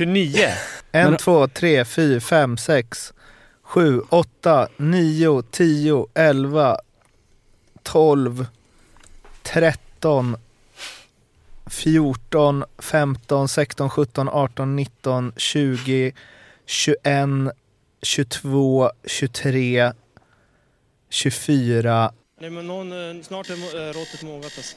29. En, två, tre, fyra, fem, sex, sju, åtta, nio, tio, elva, tolv, tretton, fjorton, femton, sexton, sjutton, arton, nitton, tjugo, tjugoen, tjugotvå, tjugotre, tjugofyra. Nej, men någon, eh, snart är eh, råttet mogat alltså.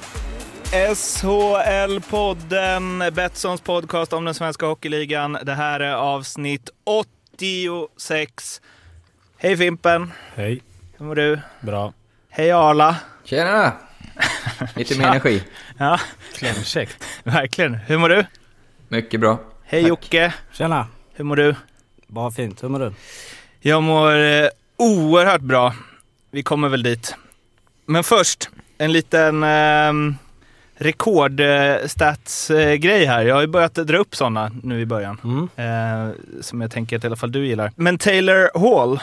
SHL-podden, Betssons podcast om den svenska hockeyligan. Det här är avsnitt 86. Hej Fimpen! Hej. Hur mår du? Bra. Hej Arla! Tjena! Lite mer energi. Ja, Klämkäckt. verkligen. Hur mår du? Mycket bra. Hej Jocke! Tjena! Hur mår du? Bara fint. Hur mår du? Jag mår eh, oerhört bra. Vi kommer väl dit. Men först, en liten eh, rekordstatsgrej här. Jag har ju börjat dra upp sådana nu i början. Mm. Eh, som jag tänker att i alla fall du gillar. Men Taylor Hall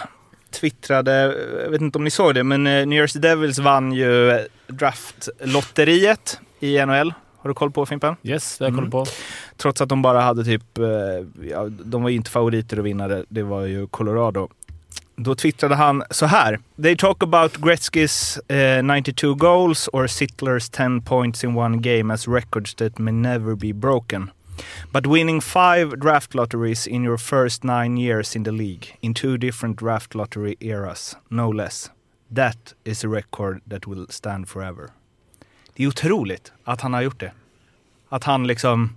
twittrade, jag vet inte om ni såg det, men eh, New Jersey Devils vann ju draftlotteriet i NHL. Har du koll på Fimpen? Yes, det har jag koll Mm. på. Trots att de bara hade typ, eh, ja, de var ju inte favoriter att vinna det, det var ju Colorado. Då twittrade han så här. They talk about Gretzkys eh, 92 goals or Sittlers 10 points in one game as records that may never be broken. But winning five draft lotteries in your first nine years in the league, in two different draft lottery eras, no less. That is a record that will stand forever. Det är otroligt att han har gjort det. Att han liksom,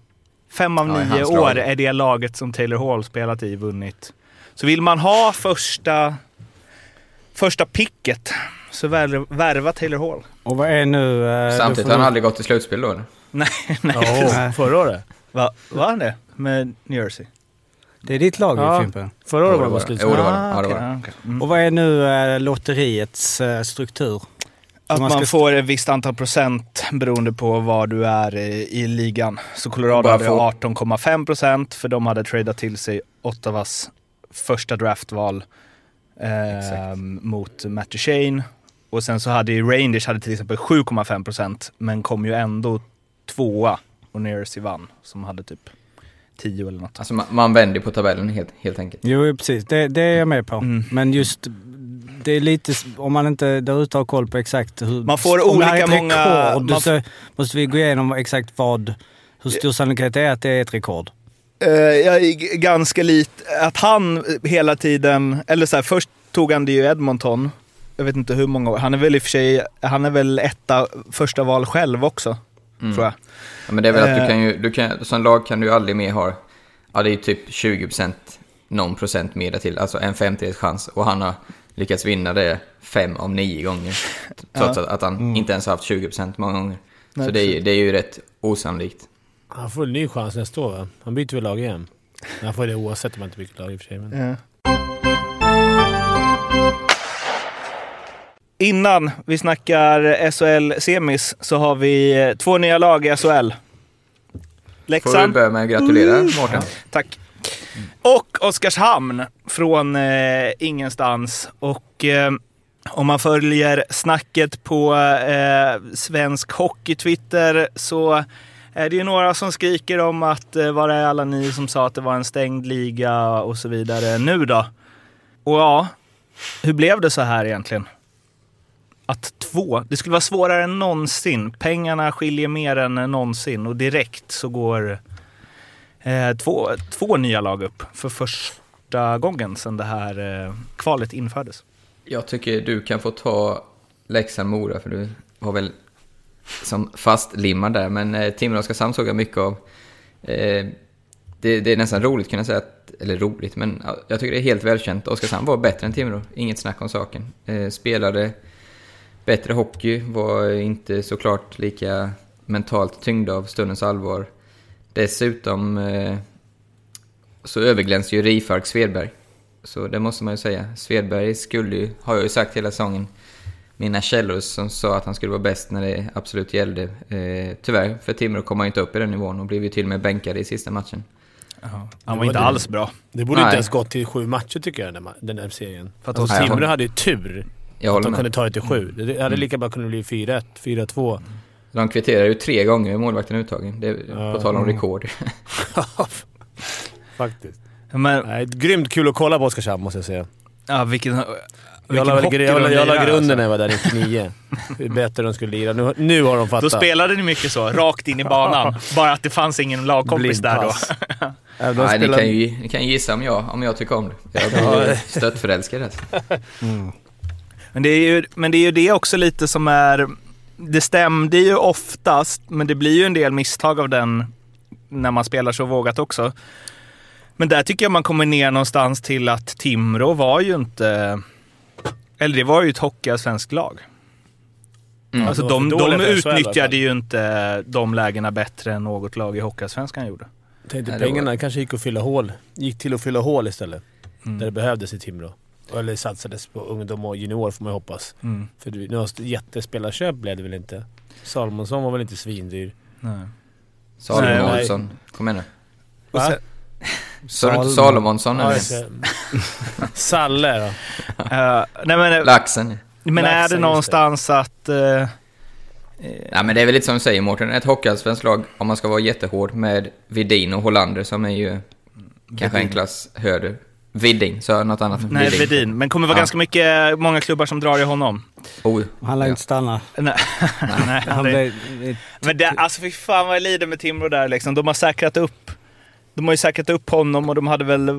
fem av Ja, nio år är det laget som Taylor Hall spelat i vunnit. Så vill man ha första, första picket så värva, värva Taylor Hall. Och vad är nu... eh, Samtidigt har han aldrig gått till slutspel då eller? Nej, nej. Ja, förra året. Va, var han det? Med New Jersey? Det är ditt lag Ja. Fimpen. Förra året var det Jo, bara det slut. Jo, det var det. Ja, det var det. ja, okej. Mm. Och vad är nu eh, lotteriets eh, struktur? Att man får ett visst antal procent beroende på var du är i, i ligan. Så Colorado hade få- 18,5 procent för de hade tradat till sig Ottawas första draftval eh, mot Matt Duchene. Och sen så hade ju Rangers hade till exempel 7,5 procent men kom ju ändå tvåa och Jersey vann som hade typ 10 eller något. Alltså man, man vänder på tabellen helt, helt enkelt. Jo, precis. Det, det är jag med på. Mm. Men just... Det är lite... Om man inte där ute har koll på exakt hur... Man får olika många- Rekord, man- så måste vi gå igenom exakt vad... Hur stor sannolikhet det är att det är ett rekord. Eh, jag är ganska lite, att han hela tiden, eller så här, först tog han det ju Edmonton. Jag vet inte hur många år. Han är väl i och för sig, han är väl etta första val själv också, Mm. tror jag. Ja, men det är väl att Eh. du kan ju, du kan, som lag kan du ju aldrig mer ha, ja det är ju typ 20% någon procent mer till, alltså en femtedels chans. Och han har lyckats vinna det fem av nio gånger. Trots att, att han inte ens har haft 20% många gånger. Mm. Nej, Så det är, det är ju rätt osannolikt. Han får en ny chans nästa år va? Han byter väl lag igen? Han får det oavsett om han inte byter lag i och för sig. Men... Ja. Innan vi snackar SHL-semis så har vi eh, två nya lag i SHL. Får vi Leksand. börja med att gratulera Mårten. Tack. Och Oskarshamn från eh, ingenstans. Och eh, om man följer snacket på eh, svensk hockey-twitter så Eh, det ju några som skriker om att eh, var är alla ni som sa att det var en stängd liga och så vidare nu då? Och ja, hur blev det så här egentligen? Att två, det skulle vara svårare än någonsin. Pengarna skiljer mer än någonsin och direkt så går eh, två, två nya lag upp för första gången sedan det här eh, kvalet infördes. Jag tycker du kan få ta Leksand-Mora för du har väl som fastlimmad där. Men eh, Timrå Oskarshamn såg jag mycket av. Eh, det, det är nästan roligt kunna säga, att, eller roligt, men jag tycker det är helt välkänt. Oskarshamn var bättre än Timrå, inget snack om saken. Eh, spelade bättre hockey, var inte såklart lika mentalt tyngda av stundens allvar. Dessutom, eh, så överglänser ju Rifalk Svedberg. Så det måste man ju säga. Svedberg skulle ju, har jag ju sagt hela säsongen, mina källor som sa att han skulle vara bäst när det absolut gällde. Eh, tyvärr, för Timrå kom han inte upp i den nivån och blev ju till och med bänkad i sista matchen. Han var inte alls bra. Det borde Nej. inte ens gått till sju matcher tycker jag, den där, den där serien. För att alltså, Timrå hade ju tur Jag att de med. kunde ta det till sju. Det hade lika bra kunnat bli 4-1, 4-2. De kvitterar ju tre gånger målvakten uttagen. Det Ja. på tal om rekord. Faktiskt. Men, Nej, grymt kul att kolla på Oskarshamn måste jag säga. ja, vilken, Jag la, jag, la, de jag la grunden när alltså. jag var där 99. Hur bättre de skulle lira. Nu, nu har de Då fattat. spelade ni mycket så, rakt in i banan. Bara att det fanns ingen lagkompis där då. De Nej, ni spelar- kan, ju, ni kan ju gissa om jag, om jag tycker om det. Jag blir stöttförälskad alltså. Men det, är ju, men det är ju det också lite som är... Det stämde ju oftast, men det blir ju en del misstag av den när man spelar så vågat också. Men där tycker jag man kommer ner någonstans till att Timrå var ju inte... Eller det var ju ett hockeyallsvenskt lag. Mm. Alltså de, de utnyttjade ju inte de lägena bättre än något lag i Hockeyallsvenskan gjorde. Tänkte Nej, det var- pengarna kanske gick att fylla hål. Gick till att fylla hål istället. Mm. Där det behövdes i Timrå. Eller satsades på ungdom och junior får man ju hoppas. Mm. För det- några jättespelarköp blev det väl inte? Salomonsson var väl inte svindyr? Nej. Salomonsson. Kom igen nu. Och sen, Sa du inte. Salomonsson Ja, jag. Salle då? eh, nej men, Laxen. men är Laxen, det just någonstans att... eh, Ja men det är väl lite som du säger Mårten, ett hockeyallsvenskt lag, om man ska vara jättehård, med Vidin och Hollander som är ju kanske en klass högre. Vidin, så något annat? Nej, Vedin. Men kommer vara Ja. ganska mycket, många klubbar som drar i honom. Oh, Han lär ja. inte stanna. Nej, nej, Han det- blev, Men det, alltså fy fan vad jag lider med Timrå där liksom. De har säkrat upp, de har ju säkrat upp honom och de hade väl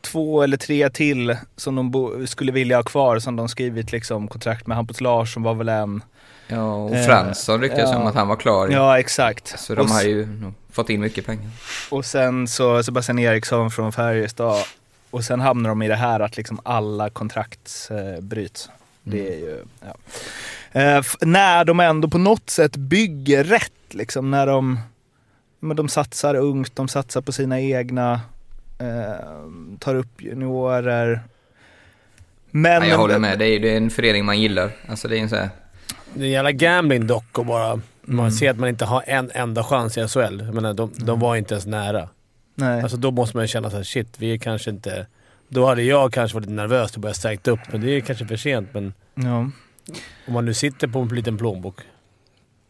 två eller tre till som de skulle vilja ha kvar som de skrivit liksom kontrakt med. Hampus Larsson var väl en. Ja, och Eh, Fransson ryktades ja. om att han var klar. Ja, exakt. Så de och, har ju fått in mycket pengar. och sen så Sebastian Eriksson från Färjestad. Och sen hamnar de i det här att liksom alla kontrakt eh, bryts. Det är ju, ja. Eh, när de ändå på något sätt bygger rätt, liksom när de, men de satsar ungt, de satsar på sina egna, eh, tar upp juniorer. Men, Ja, jag håller med, det är det är en förening man gillar. Alltså det är en så här, Det är en jävla gambling dock och bara... Man Mm. ser att man inte har en enda chans i SHL. Jag menar, de, de var inte ens nära. Nej. Alltså då måste man känna såhär, shit, vi är kanske inte... Då hade jag kanske varit nervös och börjat stärkt upp, men det är kanske för sent. Men ja. om man nu sitter på en liten plånbok.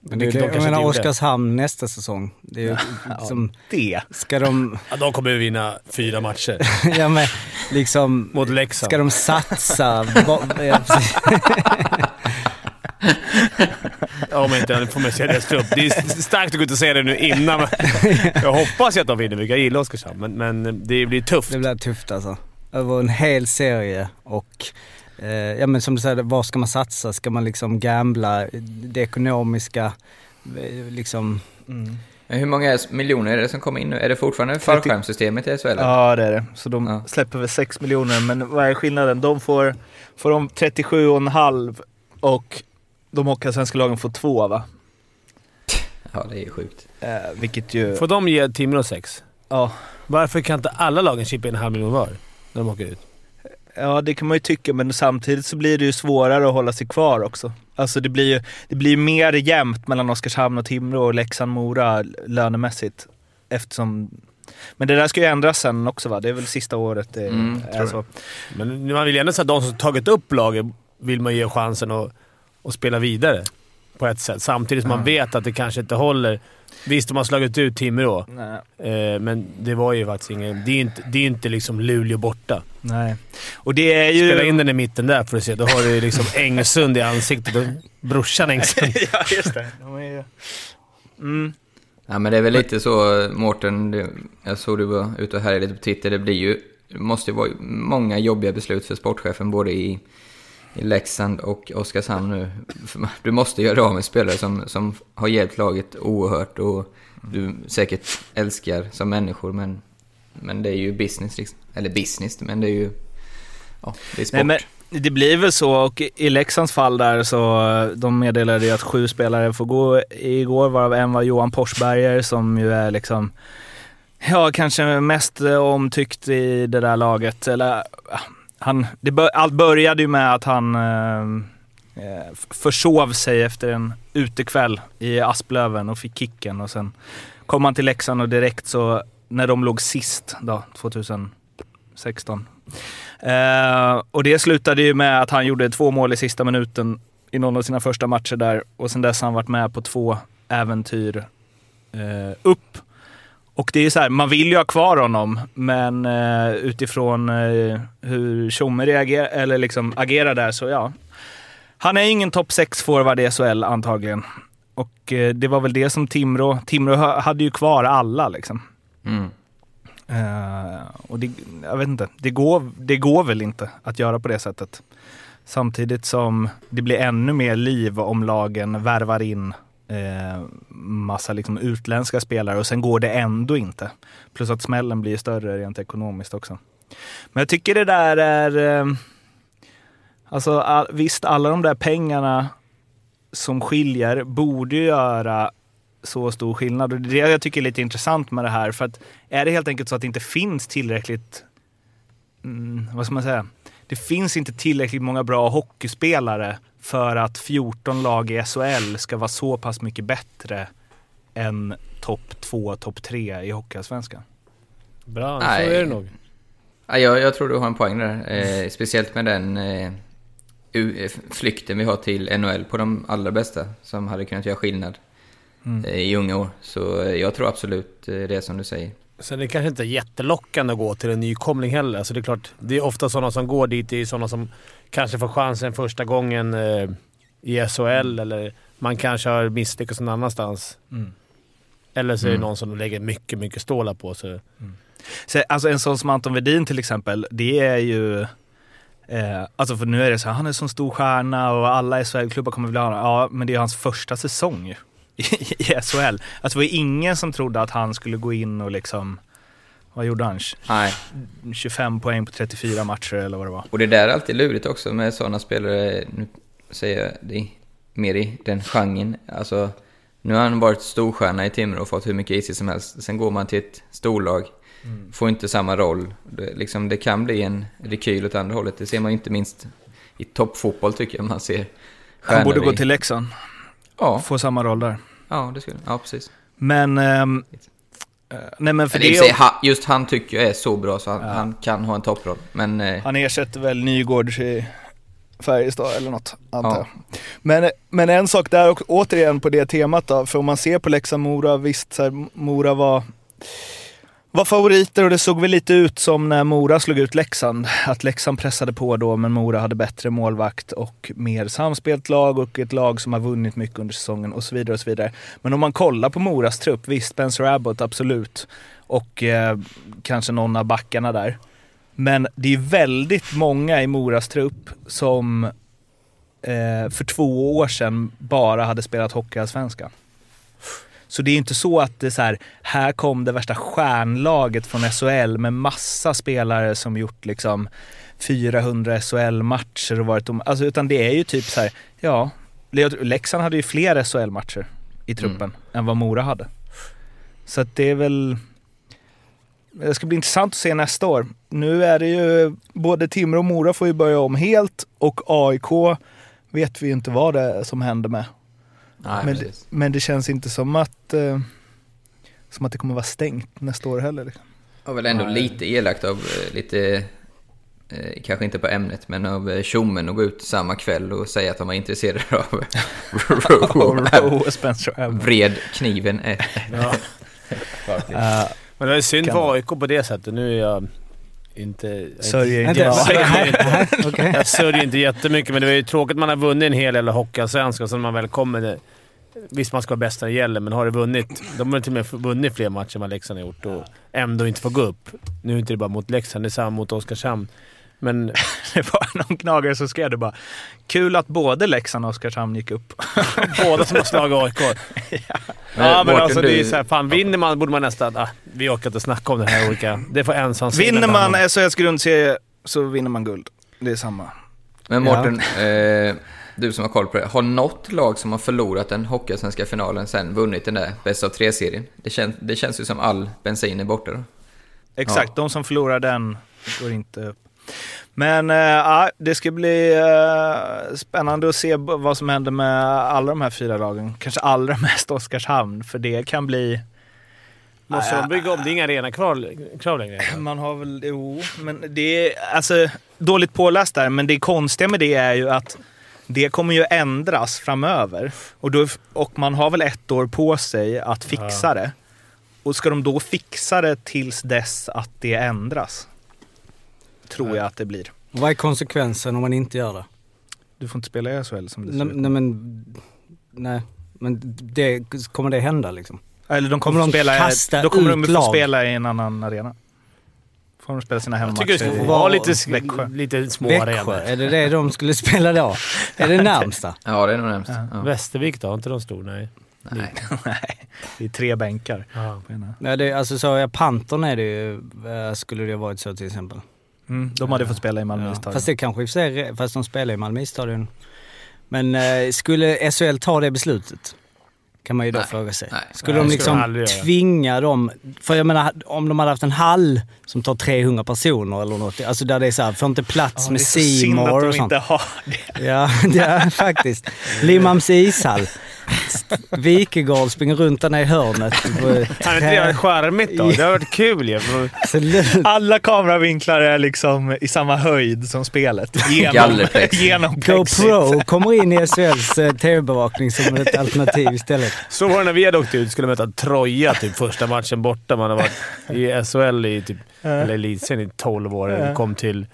Men det- det, de jag menar. Oskarshamn nästa säsong. Det är ju liksom, Det. ska de, Ja, de kommer vinna fyra matcher ja men liksom, mot Leksand. ska de satsa? Ja. Ja, men inte får man se deras trupp. Det är starkt att gå ut och säga det nu innan. Jag hoppas ju att de vinner, mycket. jag gillar Oskarshamn. Men, men det blir tufft. Det blir tufft alltså. Över en hel serie och ja men som du säger, var ska man satsa? Ska man liksom gambla det ekonomiska, eh, liksom, Mm. Hur många miljoner är det som kommer in nu? Är det fortfarande fallskärmssystemet i SHL? Ja, det är det. Så de Ja. släpper väl 6 miljoner, men vad är skillnaden? De får, får de 37,5 och de hockeyallsvenska lagen får 2 va? Ja, det är ju sjukt. Eh, vilket ju... Får de ge Timrå sex? Ja. Varför kan inte alla lagen chippa in en halv miljon var när de åker ut? Ja, det kan man ju tycka, men samtidigt så blir det ju svårare att hålla sig kvar också. Alltså det blir ju det blir mer jämnt mellan Oskarshamn och Timrå och Leksand-Mora lönemässigt. Eftersom... Men det där ska ju ändras sen också va? Det är väl sista året det Mm, är så. Men man vill ju ändå säga att de som tagit upp laget vill man ge chansen att, att spela vidare på ett sätt. Samtidigt som man vet att det kanske inte håller. Visst, de har slagit ut Timrå, eh, men det var ju faktiskt ingen... Det är ju inte, det är inte liksom Luleå borta. Nej. Och det är ju... Spela in den i mitten där får du se. Då har du liksom Engsund i ansiktet. och Brorsan Engsund. ja, just det. De är ju... Mm. Ja, men det är väl lite så, Mårten, jag såg du var ute och härjade lite på Twitter, det blir ju, det måste ju vara många jobbiga beslut för sportchefen både i, i Leksand och Oskarshamn nu. Du måste göra av med spelare som, som har hjälpt laget oerhört och du säkert älskar som människor, men, men det är ju business liksom. Eller business, men det är ju, ja, det är sport. Nej, men det blir väl så och i- Leksands fall där så de meddelade ju att sju spelare får gå igår varav en var Johan Porsberger som ju är liksom ja, kanske mest omtyckt i det där laget. Eller, han, det bör, allt började ju med att han eh, eh försov sig efter en utekväll i Asplöven och fick kicken. Och sen kom han till Leksand och direkt så, när de låg sist då, 2016. Eh, och det slutade ju med att han gjorde två mål i sista minuten i någon av sina första matcher där. Och sen dess har han varit med på två äventyr eh, upp. Och det är så här, man vill ju ha kvar honom, men eh, utifrån eh, hur Tjomme reagerar, eller liksom agerar där så ja. Han är ingen topp 6-forward i SHL antagligen. Och eh, det var väl det som Timrå, Timrå ha- hade ju kvar alla liksom. Mm. Eh, och det, jag vet inte, det går, det går väl inte att göra på det sättet. Samtidigt som det blir ännu mer liv om lagen värvar in eh, massa liksom utländska spelare och sen går det ändå inte. Plus att smällen blir större rent ekonomiskt också. Men jag tycker det där är... Eh, alltså all, visst, alla de där pengarna som skiljer borde göra så stor skillnad. Och det är det jag tycker är lite intressant med det här. För att är det helt enkelt så att det inte finns tillräckligt, mm, vad ska man säga? Det finns inte tillräckligt många bra hockeyspelare för att 14 lag i SHL ska vara så pass mycket bättre än topp 2, topp 3 i Hockeyallsvenskan. Bra, så Nej. är det nog. Ja, jag, jag tror du har en poäng där. Eh, speciellt med den eh, eh, flykten vi har till NHL på de allra bästa som hade kunnat göra skillnad Mm. eh, i unga år. Så eh, jag tror absolut eh, det som du säger. Sen är det kanske inte jättelockande att gå till en nykomling heller. Alltså det är klart, det är ofta sådana som går dit, det är sådana som kanske får chansen första gången eh, i SHL eller man kanske har misslyckats någon annanstans. Mm. Eller så är det Mm. någon som lägger mycket, mycket stålar på. Så. Så, alltså en sån som Anton Wedin till exempel, det är ju... Eh, alltså för nu är det så här, han är så stor stjärna och alla SHL-klubbar kommer vilja ha honom. Ja, men det är hans första säsong ju, i, SHL. Alltså det var ju ingen som trodde att han skulle gå in och liksom... Vad gjorde han? Nej, 25 poäng på 34 matcher eller vad det var. och det där är alltid lurigt också med sådana spelare, nu säger jag det mer i den genren. Alltså, nu har han varit storstjärna i Timrå och fått hur mycket is som helst. Sen går man till ett storlag, får inte samma roll. Det, liksom, det kan bli en rekyl åt andra hållet. Det ser man ju inte minst i toppfotboll tycker jag man ser. Han borde gå till Leksand, Ja, få samma roll där. ja, det skulle Ja, precis. Men... ehm, eh, nej men för och det... sig, ha- just han tycker jag är så bra så han, Ja. han kan ha en topproll. Men eh, Han ersätter väl Nygårds i Färjestad eller något, antar Ja. jag. Men, men en sak där och återigen på det temat då, för om man ser på Leksand-Mora, visst så här, Mora var, var favoriter och det såg väl lite ut som när Mora slog ut Leksand. Att Leksand pressade på då, men Mora hade bättre målvakt och mer samspelt lag och ett lag som har vunnit mycket under säsongen och så vidare. och så vidare. Men om man kollar på Moras trupp, visst Spencer Abbott absolut. Och eh, kanske någon av backarna där. Men det är väldigt många i Moras trupp som eh, för två år sedan bara hade spelat Hockeyallsvenskan. Så det är inte så att det är så här, här kom det värsta stjärnlaget från SHL med massa spelare som gjort liksom 400 SHL-matcher och varit om, alltså utan det är ju typ så här, ja, Le- Leksand hade ju fler SHL-matcher i truppen än vad Mora hade. Så att det är väl, det ska bli intressant att se nästa år. Nu är det ju, både Timrå och Mora får ju börja om helt och AIK vet vi ju inte vad det är som händer med. Nej, Men, precis. men det känns inte som att, eh, som att det kommer vara stängt nästa år heller. Liksom. var väl ändå Nej. lite elakt av eh, lite, eh, kanske inte på ämnet, men av eh, tjommen att gå ut samma kväll och säga att de var intresserade av. Rowe och Spencer. Vred kniven ett. Ja. Eh, Men det är synd för. AIK på det sättet. Nu är jag inte... Sörjer inte- jag sörjer inte-. Jag sörjer inte jättemycket, men det var ju tråkigt att man har vunnit en hel del Hockeyallsvenskan, så när man väl kommer... Visst, man ska vara bäst när det gäller, men har det vunnit... De har till och med vunnit fler matcher än vad Leksand har gjort och ändå inte får gå upp. Nu är inte det bara mot Leksand, det är samma mot Oskarshamn. Men det var någon knagare som skrev det bara. Kul att både Leksand och Oskarshamn gick upp. båda som har slagit AIK. Ja, men Mårten, alltså det är du- så här, fan vinner man borde man nästan... Ah, vi orkar inte snacka om det här olika... Det får ensamseglare Vinner man SHLs grundserie så vinner man guld. Det är samma. Men Mårten, eh, du som har koll på det. Har något lag som har förlorat den Hockeyallsvenska finalen sen vunnit den där bäst av tre-serien? Det, kän, det känns ju som all bensin är borta då. Exakt, de som förlorar den går inte upp. Men ja, det ska bli eh, spännande att se vad som händer med alla de här fyra lagen. Kanske allra mest Oskarshamn, för det kan bli... Måste de bygga om? Det är inga arena kvar, kvar längre. Man har väl... Jo, men det är alltså dåligt påläst där, men det konstiga med det är ju att det kommer ju ändras framöver. Och, då, och man har väl ett år på sig att fixa det. Och ska de då fixa det tills dess att det ändras? Tror jag att det blir. Vad är konsekvensen om man inte gör det? Du får inte spela i SHL som det ser Nej, nej men, nej. Men det, kommer det hända liksom? Eller de Kommer kommer, de spela, kasta då kommer de få spela i en annan arena. Får de spela sina Jag hemmamatcher tycker det få vara lite, lite små Växjö, arenor. är det det de skulle spela då? är det närmsta? Ja, det är nog närmast. Ja. Västervik då? Har inte de stor? Nej. Nej. Nej, det är tre bänkar. Ja. Nej, det, alltså så, ja, Pantern är det ju, eh, skulle det ha varit så till exempel. Mm, de hade fått spela i Malmö Ja. stadion. Fast det kanske för sig, fast de spelar i Malmö stadion. Men eh, skulle SHL ta det beslutet? Kan man ju då Nej. fråga sig. Nej. Skulle Nej, de liksom skulle de tvinga dem... För jag menar, om de hade haft en hall som tar 300 personer eller något. Alltså där det är så här, får inte plats Ja, med det är så synd att de och sånt. inte har det. Ja, det är faktiskt. Limhamns ishall. Wikegård springer runt där nere i hörnet. Kan inte det varit charmigt då? Det har varit kul ju. Alla kameravinklar är liksom i samma höjd som spelet. Genom, genom. GoPro kommer in i SHLs eh, tv-bevakning som ett alternativ istället. Så var det när vi hade åkt ut skulle möta Troja typ första matchen borta. Man har varit i SHL i typ, eller elitserien i 12 år. Kom till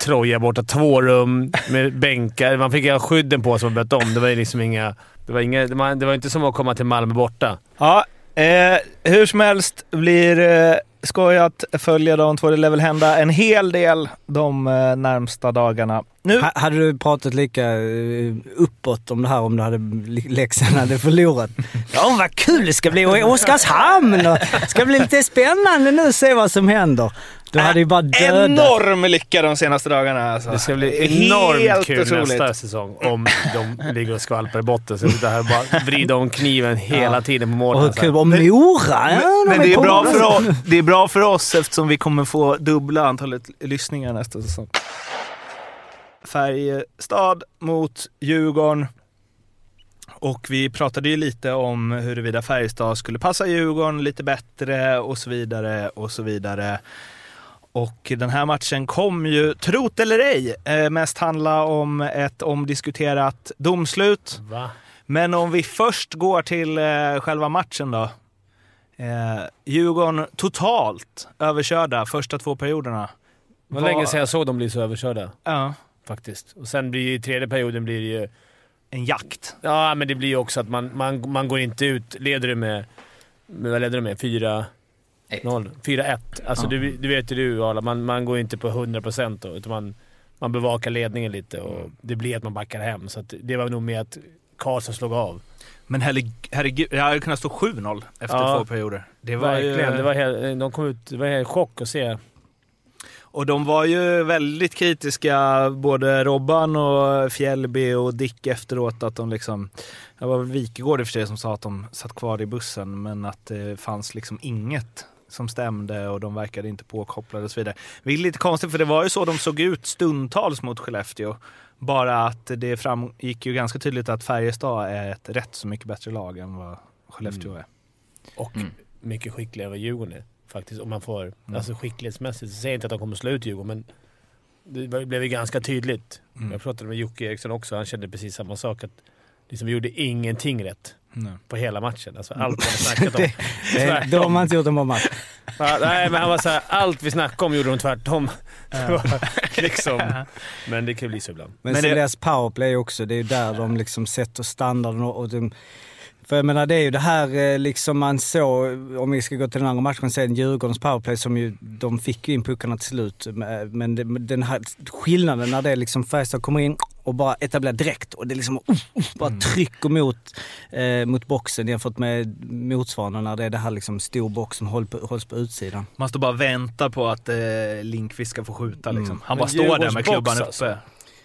Troja borta. Två rum med bänkar. Man fick ha skydden på sig och bett om. Det var ju liksom inga... Det var, inga, det var, det var inte som att komma till Malmö borta. Ja, eh, hur som helst blir eh, skoj att följa de två. Det lär väl hända en hel del de eh, närmsta dagarna. Nu, Ha- Hade du pratat lika eh, uppåt om det här om du hade, Leksand hade förlorat? Ja, vad kul det ska bli! Och i Oskarshamn! Och det ska bli lite spännande nu se vad som händer. Du hade ju bara dödat. enorm lycka de senaste dagarna. Alltså. Det ska bli enormt Helt kul otroligt. nästa säsong om de ligger och skvalpar i botten. Så sitter här och bara vrider om kniven hela tiden på Och så här. kul! Och Mora! Ja, de Men det är, bra för oss, det är bra för oss eftersom vi kommer få dubbla antalet lyssningar nästa säsong. Färjestad mot Djurgården. Och vi pratade ju lite om huruvida Färjestad skulle passa Djurgården lite bättre och så vidare och så vidare. Och den här matchen kom ju, trot eller ej, eh, mest handla om ett omdiskuterat domslut. Va? Men om vi först går till eh, själva matchen då. Eh, Djurgården totalt överkörda första två perioderna. Det var, länge sedan jag såg dem bli så överkörda. Ja. Faktiskt. Och sen blir i tredje perioden blir ju... En jakt. Ja, men det blir ju också att man, man, man går inte ut. Leder du med... Vad leder du med? Fyra... 4-1. 4-1. Alltså, ja. du, du vet ju du, Arla. Man, man går ju inte på 100% då, utan man, man bevakar ledningen lite och mm. det blir att man backar hem. Så det var nog med att Karlsson slog av. Men herregud, det hade kunnat stå 7-0 efter ja, två perioder. Det var verkligen. Ju... Det var helt, de kom ut, det var en chock att se. Och de var ju väldigt kritiska, både Robban och Fjällby och Dick efteråt, att de liksom... Det var Wikegård i och för sig som sa att de satt kvar i bussen, men att det fanns liksom inget som stämde och de verkade inte påkopplade och så vidare. Det är lite konstigt för det var ju så de såg ut stundtals mot Skellefteå. Bara att det framgick ju ganska tydligt att Färjestad är ett rätt så mycket bättre lag än vad Skellefteå är. Och Mm. mycket skickligare än vad Djurgården är. Faktiskt. Om man får... Alltså skicklighetsmässigt så säger jag inte att de kommer slå ut Djurgården, men det blev ju ganska tydligt. Mm. Jag pratade med Jocke Eriksson också. Han kände precis samma sak. Att liksom vi gjorde ingenting rätt Nej. på hela matchen. Alltså allt man snackat om. Det, då har man inte gjort en bra match. Ja, nej, men han var såhär, allt vi snackade om gjorde de tvärtom. Det liksom, men det kan ju bli så ibland. Men, Men det- deras powerplay också, det är ju där de liksom sätter standarden och, och de, För jag menar det är ju det här eh, liksom man såg, om vi ska gå till den andra matchen sen, Djurgårdens powerplay som ju, de fick ju in puckarna till slut. Men det, den här skillnaden när det liksom Färjestad kommer in och bara etablerar direkt och det liksom uh, uh, bara trycker mot, eh, mot boxen jämfört med motsvarande när det är det här liksom stor box som håll på, hålls på utsidan. Man står bara och väntar på att eh, Linkvist ska få skjuta liksom. Mm. Han Men bara står där med klubban box, uppe. alltså.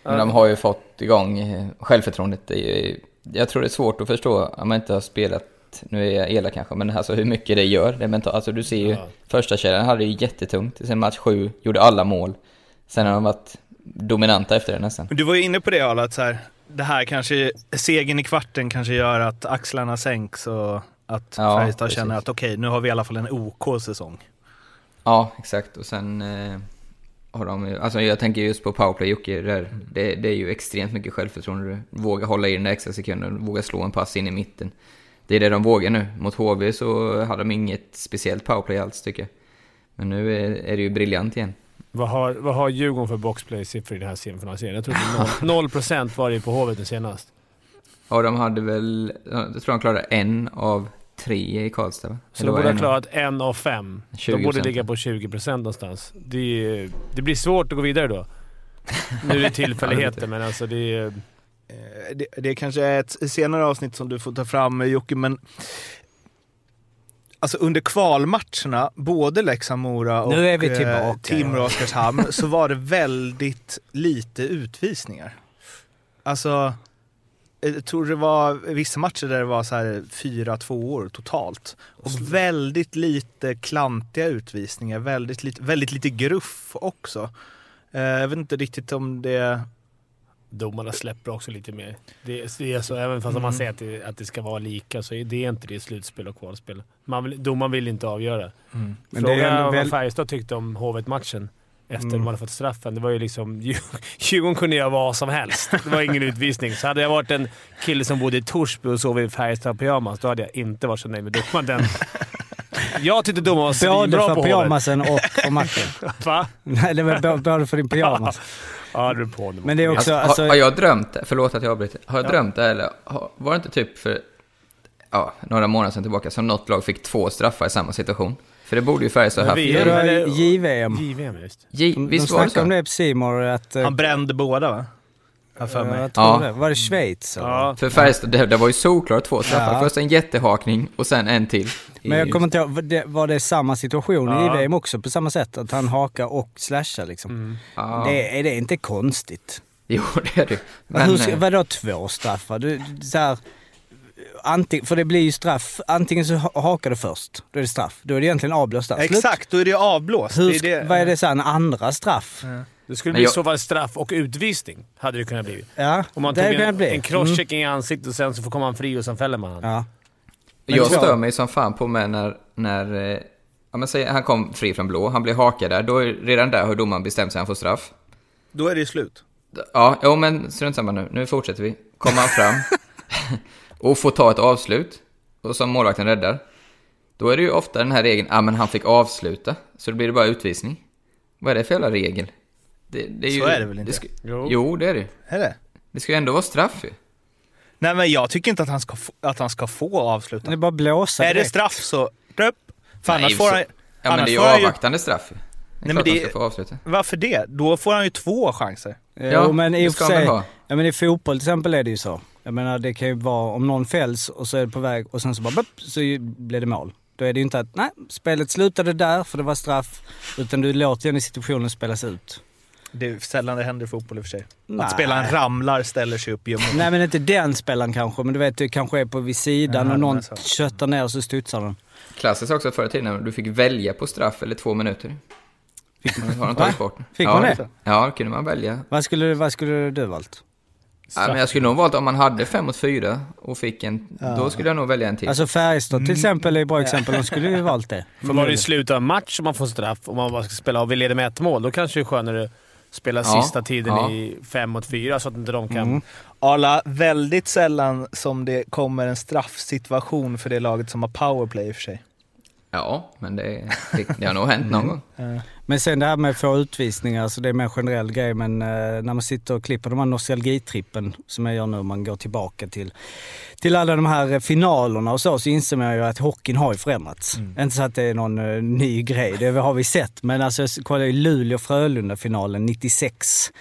Men de har ju fått igång eh, självförtroendet. Ju, jag tror det är svårt att förstå om man inte har spelat, nu är jag elak kanske, men alltså hur mycket det gör. Det mentalt. Alltså du ser ju, Ja. första kedjan hade det ju jättetungt. Sen match sju, gjorde alla mål. Sen har de varit dominanta efter det nästan. Du var ju inne på det Arla, att så här, det här kanske, segern i kvarten kanske gör att axlarna sänks och att Ja, Färjestad känner att okej, nu har vi i alla fall en OK-säsong. Ja, exakt. Och sen eh, har de alltså jag tänker just på powerplay Jocke, där, det, det är ju extremt mycket självförtroende. Du vågar hålla i den där extra sekunden, våga slå en pass in i mitten. Det är det de vågar nu. Mot HV så hade de inget speciellt powerplay alls tycker jag. Men nu är, är det ju briljant igen. Vad har, vad har Djurgården för boxplay-siffror i den här semifinalserien? Jag tror att 0 procent var det på Hovet nu senast. Ja, de hade väl, jag tror de klarade en av tre i Karlstad va? Så Eller de borde ha en- klarat en av fem. De 20%. borde ligga på 20 procent någonstans. Det, det blir svårt att gå vidare då. Nu är det tillfälligheter, men alltså det är... Eh, Det, det kanske är ett senare avsnitt som du får ta fram Jocke, men Alltså under kvalmatcherna, både Leksand-Mora och Nu eh, tillbaka. Timrå och Oskarshamn, så var det väldigt lite utvisningar. Alltså, jag tror det var vissa matcher där det var så här fyra tvåor totalt. Och väldigt lite klantiga utvisningar, väldigt lite, väldigt lite gruff också. Eh, Jag vet inte riktigt om det... Domarna släpper också lite mer. Det, det är så, även fast man säger att det, att det ska vara lika så är det inte det slutspel och kvalspel. Man vill, domaren vill inte avgöra. Men det Fråga är vad väl- Färjestad tyckte om Hovet-matchen efter Mm. de hade fått straffen. Det var ju liksom... Djurgården kunde göra vad som helst. Det var ingen utvisning. Så hade jag varit en kille som bodde i Torsby och sov i Färjestad-pyjamas, då hade jag inte varit så nöjd med domaren. Den. Jag tyckte domaren var Både svinbra för på Hovet. pyjamasen och för matchen. Va? Nej, det var både för din pyjamas. Ja, du på nu. Men det är också... Alltså, Alltså, har, har jag drömt det? Förlåt att jag avbryter. Har jag drömt det eller har, var det inte typ för ja, några månader sedan tillbaka som något lag fick två straffar i samma situation? För det borde ju Färjestad haft. det JVM. JVM, just J, De visst var det snackade om så? det på C att... eh, Han brände båda va? Jag för mig. Jag tror Ja. det. Var det Schweiz? eller? Ja. För Färjestad, det, det var ju solklart två straffar. Ja. Först en jättehakning och sen en till. Men jag kommer inte ihåg, var det, samma situation Ja. i JVM också på samma sätt? Att han hakar och slashar liksom? Ja. Det, är det inte konstigt? Jo, det är det Men, Hur ska, eh, vadå två straffar? Du, så här, anting, för det blir ju straff. Antingen så ha- hakar du först, då är det straff. Då är det egentligen avblåst straff. Exakt, då är det avblåst. Hur, det är ska- det. Vad är det sen? Andra straff? Det skulle Men bli jag- så fall straff och utvisning. Hade det kunnat bli. Ja, Om man det tog en, bli. en crosschecking i ansiktet och sen så får komma han fri och sen fäller man han. Mm. Ja. Jag stör mig som fan på mig när, när eh, ja, men säg, han kom fri från blå, han blir hakad där. Då är, redan där har domaren bestämt sig, han får straff. Då är det slut. Ja, jo men strunt samma nu. Nu fortsätter vi. Kommer han fram och får ta ett avslut, och som målvakten räddar. Då är det ju ofta den här regeln, ja men han fick avsluta, så då blir det bara utvisning. Vad är det för jävla regel? Det, det är Så ju, är det väl inte? ska, Jo. jo. det är det. Är det? Det ska ju ändå vara straff ju. Nej men jag tycker inte att han ska få, att han ska få avsluta. Det är bara blåsa Är det direkt. straff så... Röp. För Nej, annars får så- han... Ja men det är ju avvaktande straff. Det är Nej, men klart det- han ska få avsluta. Varför det? Då får han ju två chanser. Ja, Jo, men i det och ska för han sig, ja, men i fotboll till exempel är det ju så. Jag menar det kan ju vara om någon fälls och så är det på väg och sen så bara bup, så blir det mål. Då är det ju inte att nej, spelet slutade där för det var straff. Utan du låter den i situationen spelas ut. Det är sällan det händer i fotboll i och för sig. Nej. Att spelaren ramlar, ställer sig upp, gör mål. Nej men inte den spelaren kanske, men du vet det kanske är på vid sidan Ja, och någon köttar ner och så studsar den. Klassiskt också förr i tiden, när du fick välja på straff eller två minuter. Har de tagit bort? Fick ja, man det? Ja, då kunde man välja. Vad skulle, vad skulle du valt? Ja, men jag skulle nog valt om man hade fem mot fyra och fick en, då skulle jag nog välja en till. Alltså Färjestad till exempel är ett bra exempel. De skulle ju valt det. För var det i slutet av en match som man får straff och man bara ska spela och vi leder med ett mål, då kanske det är skönare spela Ja, sista tiden ja. i fem mot fyra så att inte de kan... Mm. Arla, väldigt sällan som det kommer en straffsituation för det laget som har powerplay i och för sig. Ja, men det, det, det har nog hänt någon gång. Men sen det här med att få utvisningar, alltså det är mer en generell grej. Men eh, när man sitter och klipper de här nostalgitrippen som jag gör nu, man går tillbaka till, till alla de här finalerna och så, så inser man ju att hockeyn har ju förändrats. Inte så att det är någon eh, ny grej, det har vi sett. Men alltså, kollade ju Luleå-Frölunda-finalen 96.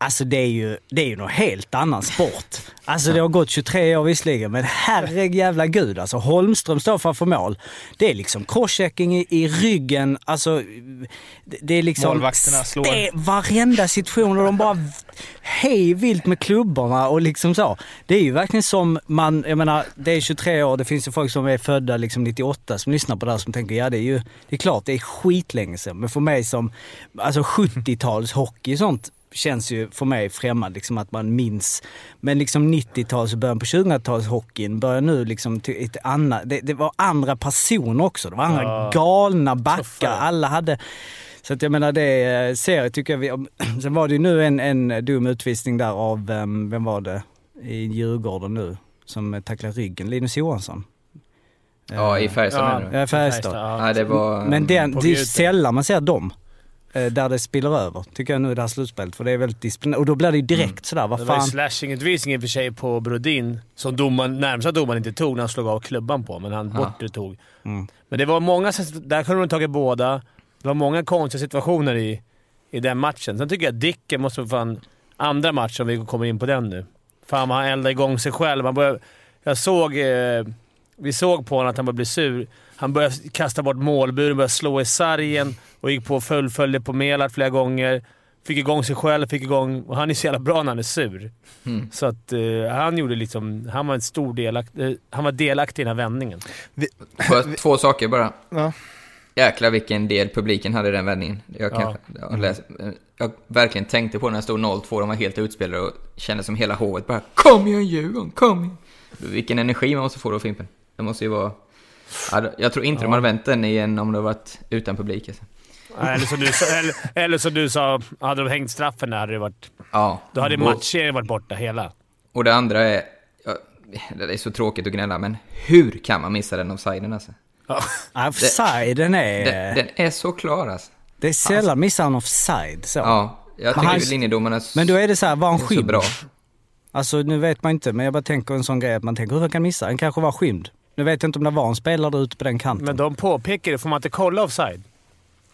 Alltså det är ju, det är ju någon helt annan sport. Alltså det har gått 23 år visserligen, men herre jävla gud alltså. Holmström står framför mål. Det är liksom crosschecking i, i ryggen. Alltså det, det är liksom... Målvakterna slår. Det, varenda situation och de bara hej vilt med klubborna och liksom så. Det är ju verkligen som man, jag menar det är 23 år, det finns ju folk som är födda liksom 98 som lyssnar på det här som tänker ja det är ju, det är klart det är skitlänge sedan. Men för mig som, alltså 70-tals hockey och sånt känns ju för mig främmande, liksom att man minns. Men liksom 90-tals och början på 2000-talshockeyn börjar nu liksom till ett annat, det, det var andra personer också. Det var andra Ja. galna backar. Alla hade så att jag menar det eh, ser tycker jag vi, Sen var det ju nu en, en dum utvisning där av, em, vem var det, i Djurgården nu, som tacklade ryggen, Linus Johansson. Ja, i Färjestad Ja. menar du? Ja, Färjestad. Ja. Nej, det var... Men den, på det är ju sällan man ser dem. Eh, Där det spiller över, tycker jag nu i det här slutspelet. För det är väldigt disciplinerat. Och då blir det ju direkt sådär, vad Det var ju fan. slashing-utvisning i och för sig på Brodin, som domaren, närmsta domaren inte tog när han slog av klubban på, men han Ja. bortre tog. Mm. Men det var många, där kunde de tagit båda. Det var många konstiga situationer i, i den matchen. Sen tycker jag att Dicken måste få fan andra matchen, om vi kommer in på den nu. Fan vad han eldade igång sig själv. Han började, jag såg... Eh, vi såg på honom att han började bli sur. Han började kasta bort målburen, började slå i sargen och gick på och fullföljde på Melart flera gånger. Fick igång sig själv, fick igång... Och han är så jävla bra när han är sur. Mm. Så att eh, han gjorde liksom... Han var en stor delakt, eh, Han var delaktig i den här vändningen. Får jag två saker bara. Ja. Jäklar vilken del publiken hade i den vändningen. Jag, Ja. kanske, jag, läst, jag verkligen tänkte på när det stod 0-2, de var helt utspelade och kände som hela hovet bara Kom igen Djurgården, kom igen! Vilken energi man måste få då Fimpen. Det måste ju vara... Ja, Jag tror inte de hade vänt den igen om det varit utan publik. Alltså. Eller som, du sa, eller, eller som du sa, hade de hängt straffen där hade det varit... Ja. Då hade matchserien varit borta hela. och det andra är... Ja, det är så tråkigt att gnälla, men hur kan man missa den offsiden alltså? Offsiden är... Den, den är så klar alltså. det är sällan missar han offside så. Ja, jag Men tycker han- linjedomarna Men då är det så här, var han skymd? bra. Alltså nu vet man inte, men jag bara tänker en sån grej att man tänker hur kan missa? Han kanske var skymd. Nu vet jag inte om det var en spelare ute på den kanten. Men de påpekar det. Får man inte kolla offside?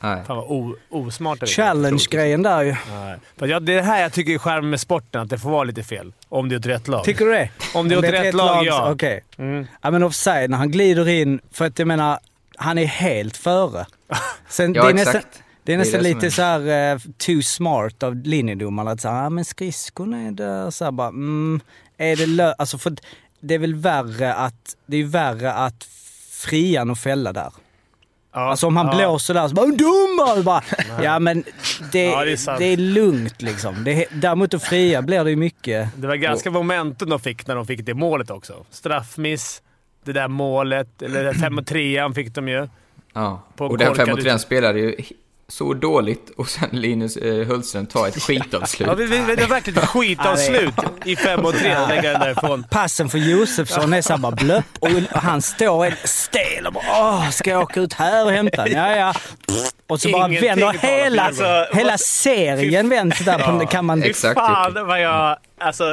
Nej. Fan vad o, osmart det. Challenge-grejen där ju. Nej. För jag, det är det här jag tycker är charmen med sporten, att det får vara lite fel. Om det är ett rätt lag. Tycker du det? Om det är åt rätt lag, ja. Okej. Mm. Ja men offside, när han glider in, för att jag menar, han är helt före. Sen, Ja, det är exakt. nästan, det är Det är nästan det lite är- så här eh, too smart av linjedomarna att säga, ah, men skridskorna är där. Så här bara, mm, är det lö-? Alltså för det är väl värre att, det är värre att fria än att fälla där. Ja, Alltså om han ja. blåser där så bara “dumma!” bara, Ja men det, Ja, det det, är är sant. lugnt liksom. Det, däremot att fria blir det ju mycket. Det var ganska momentum de fick när de fick det målet också. Straffmiss, det där målet, eller 5 och 3 fick de ju. Ja, och den korkad 5 mot 3 ut- spelade ju så dåligt och sen Linus eh, Hultström tar ett skitavslut. Ja, vi, vi, det var verkligen ett skitavslut i 5 och 3 och lägga den därifrån. Passen för Josefsson är såhär bara blöpp och han står helt stel och bara “Åh, ska jag åka ut här och hämta den?” Ja, ja. Och så bara Ingenting vänder hela. Alltså, hela serien vänds där på Ja. kan man... Exakt, fan vad jag alltså,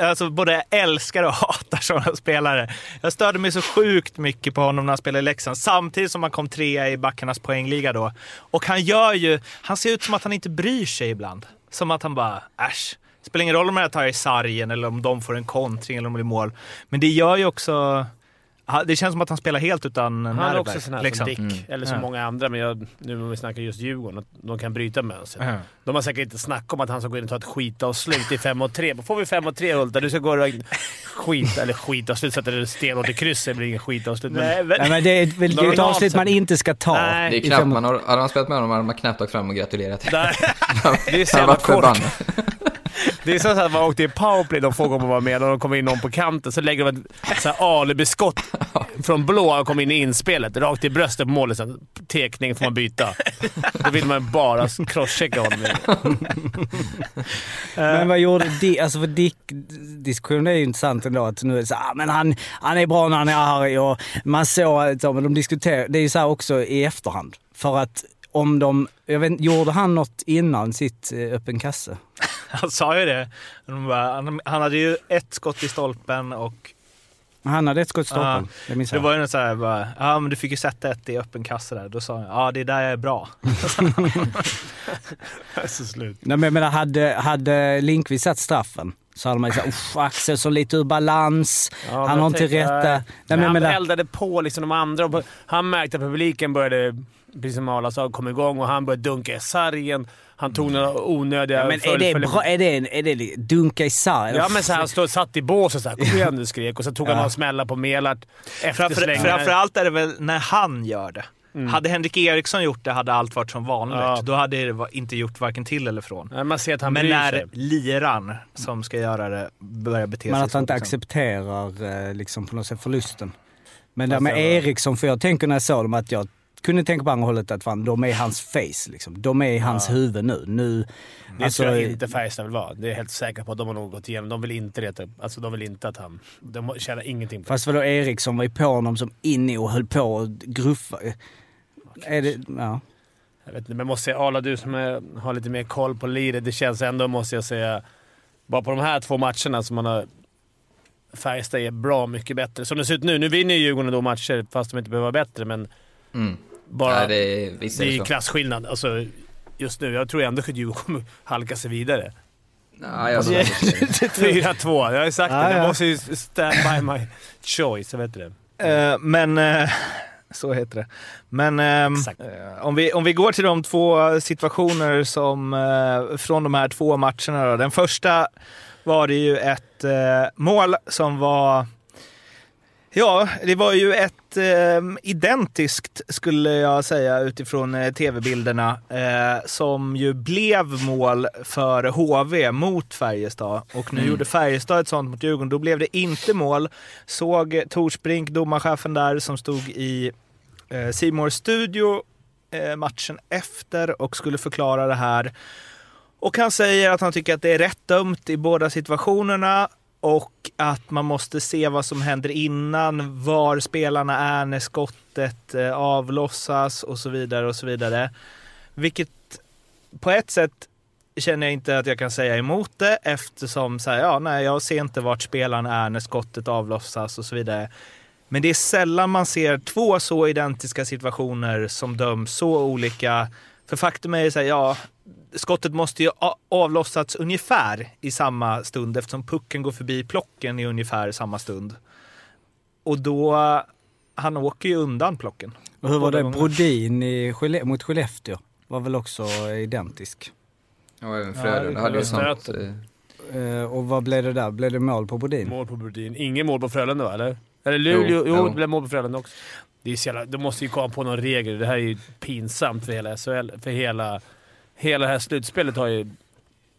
alltså både älskar och hatar sådana spelare. Jag störde mig så sjukt mycket på honom när han spelade i Leksand, samtidigt som han kom trea i backarnas poängliga då. Och han gör ju, han ser ut som att han inte bryr sig ibland. Som att han bara, äsch. Spelar ingen roll om jag tar i sargen eller om de får en kontring eller om det blir mål. Men det gör ju också, det känns som att han spelar helt utan Han är också sån här liksom. som Dick, eller som Ja. många andra, men jag, nu när vi snackar just Djurgården, att de kan bryta mönstret. Ja. De har säkert inte snackat om att han ska gå in och ta ett skitavslut i 5 och 3. Får vi 5 och 3 Hulta, du ska gå och skit, eller skitavslut, sätta det stenhårt i krysset, det blir ingen skitavslut. Nej, men- Nej, men det är väl ett Normalt avslut man inte ska ta. Nej. Det är knappt man har, hade man spelat med honom hade man knappt åkt fram och gratulerat. där, det är så jävla korkat. Det är så att man åkte i powerplay de få gånger man var med och de kommer in någon på kanten så lägger de ett alibiskott från blå och kommer in i inspelet. Rakt i bröstet på målet. Så tekning får man byta. Då vill man bara crosschecka honom. Men vad gjorde Dick? Alltså för Dick, diskussionen är ju intressant ändå. Att nu är det så, ah, men han, han är bra när han är arg och man såg så, men de diskuterar. Det är ju så här också i efterhand. För att om de, jag vet, gjorde han något innan sitt eh, öppen kasse? Han sa ju det. De bara, Han, han hade ju ett skott i stolpen och Han hade ett skott i stolpen. Ja, det minns det jag. var ju något så här, bara, ja men du fick ju sätta ett i öppen kasse där. Då sa han, ja det är där jag är bra. Så slut. Nej, men jag menar, hade, hade Linkvist satt straffen så hade man ju usch Axel så lite ur balans, Ja, han har jag inte rätta... nej, men, jag han menar, eldade på liksom de andra. och Han märkte att publiken började precis som Arla sa, kom igång och han började dunka i sargen. Han tog några onödiga... Ja, men är det, bra, är det, en- är det dunka isär? Ja, men så här, han stod, satt i båset såhär. Kom igen nu skrek. Och så tog han några smällar på Melart. Efterslängar. framförallt är det väl när han gör det. Hade Henrik Eriksson gjort det hade allt varit som vanligt. Ja. Då hade det inte gjort varken till eller från. Nej, Man ser att han Men när sig. liran som ska göra det börjar bete Men sig att så, han inte liksom. accepterar eh, liksom på något sätt förlusten. Men det med Eriksson, för jag tänker när jag såg dem att jag kunde tänka på andra hållet att fan, de är i hans face liksom. De är i hans huvud nu. nu Det alltså, tror jag inte Färjestad vill vara. Det är jag helt säker på att de har nog gått igenom. De vill inte reta upp. Alltså de vill inte att han... De tjänar ingenting på det. Fast vadå, Eriksson var ju på honom som inne och höll på och gruffa. Är det, ja. Jag vet inte, men måste säga Arla, du som är, har lite mer koll på liret. Det känns ändå, måste jag säga, bara på de här två matcherna som man har... Färjestad är bra mycket bättre. Som det ser ut nu, nu vinner ju Djurgården då matcher fast de inte behöver vara bättre, men Mm. Bara... Ja, det är, visst är det det är så. klasskillnad. Alltså, just nu. Jag tror ändå att Djurgården kommer halka sig vidare. Ja, jag tror inte det. 4-2. Jag har ju sagt Ja, det. Jag ja. måste ju stand by my choice. Jag vet det. Eh, men... eh, så heter det. Men ehm, eh, om, vi, om vi går till de två situationer som eh, från de här två matcherna. Då. Den första var det ju ett eh, mål som var... Ja, det var ju ett eh, identiskt, skulle jag säga, utifrån eh, tv-bilderna, eh, som ju blev mål för HV mot Färjestad. Och nu gjorde Färjestad ett sånt mot Djurgården. Då blev det inte mål. Såg Torsbrink, domarchefen där, som stod i eh, Simors studio eh, matchen efter och skulle förklara det här. Och han säger att han tycker att det är rätt dömt i båda situationerna och att man måste se vad som händer innan, var spelarna är när skottet eh, avlossas och så vidare och så vidare. Vilket på ett sätt känner jag inte att jag kan säga emot det eftersom så här, ja, nej, jag ser inte vart spelarna är när skottet avlossas och så vidare. Men det är sällan man ser två så identiska situationer som döms så olika. För faktum är ju så här, ja, skottet måste ju avlossats ungefär i samma stund eftersom pucken går förbi plocken i ungefär samma stund. Och då, han åker ju undan plocken. Och hur var det? Brodin i Skelle- mot Skellefteå var väl också identisk. Ja, även Frölunda hade ju sånt. eh, Eh, och vad blev det där? Blev det mål på Brodin? Mål på Brodin. Ingen mål på Frölunda va? Eller? Eller Luleå? Jo, Jo, jo. det blev mål på Frölunda också. Det är så jävla, de måste ju komma på några regler. Det här är ju pinsamt för hela SHL. För hela, hela det här slutspelet har ju...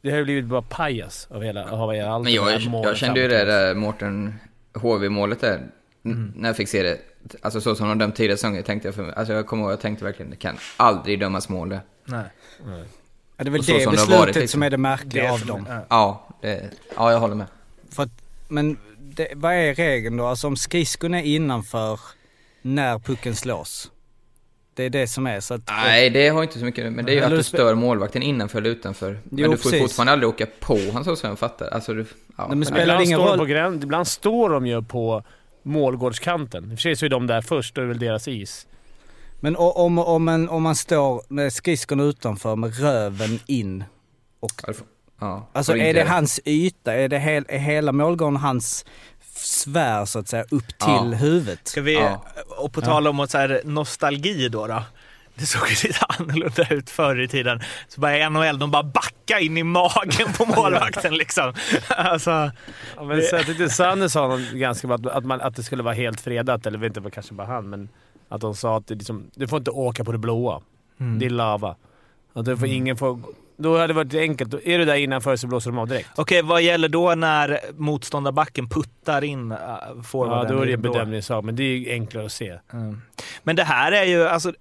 Det har ju blivit bara pajas av hela... Av hela allt Men det här jag, målet jag kände ju det där Mårten HV-målet där. n- När jag fick se det. Alltså så som de dömt tidigare säsonger tänkte jag för mig. Alltså jag kommer ihåg, jag tänkte verkligen det kan aldrig dömas mål det. Nej. Ja, det är väl det som beslutet varit, liksom. som är det märkliga av dem. ja. Ja, det, ja jag håller med. För att, men det, vad är regeln då? Alltså om skridskon är innanför när pucken slås? Det är det som är så att... Nej, det har inte så mycket men det är ju att du stör målvakten innanför eller utanför. Men Jo, du får precis. fortfarande aldrig åka på han så som jag fattar. Alltså, du, ja. men Men spelar ibland, ingen roll? på gräns, ibland står de ju på målgårdskanten. I och för sig så är de där först, är det väl deras is. Men om, om, en, om man står med skridskon utanför med röven in och... Ja, Alltså är det hans yta? Är, det hel, är hela målgången hans svär så att säga upp till Ja. huvudet? Ska vi, Ja. och på tal om så här, nostalgi då, då. Det såg ju lite annorlunda ut förr i tiden. Så bara NHL, de bara backa in i magen på målvakten liksom. Alltså, Ja, men så jag tyckte Sanne sa något ganska bra, att, att, man, att det skulle vara helt fredat, eller vet inte, det var kanske bara han, men att de sa att det liksom, du får inte åka på det blåa. Mm. Det är lava. Att du får ingen får, då hade det varit enkelt. Är du där innanför så blåser de av direkt. Okej, vad gäller då när motståndarbacken puttar in uh, Ja, forwarden då är det en bedömningssak, men det är ju enklare att se. Mm. Men det här är ju, alltså,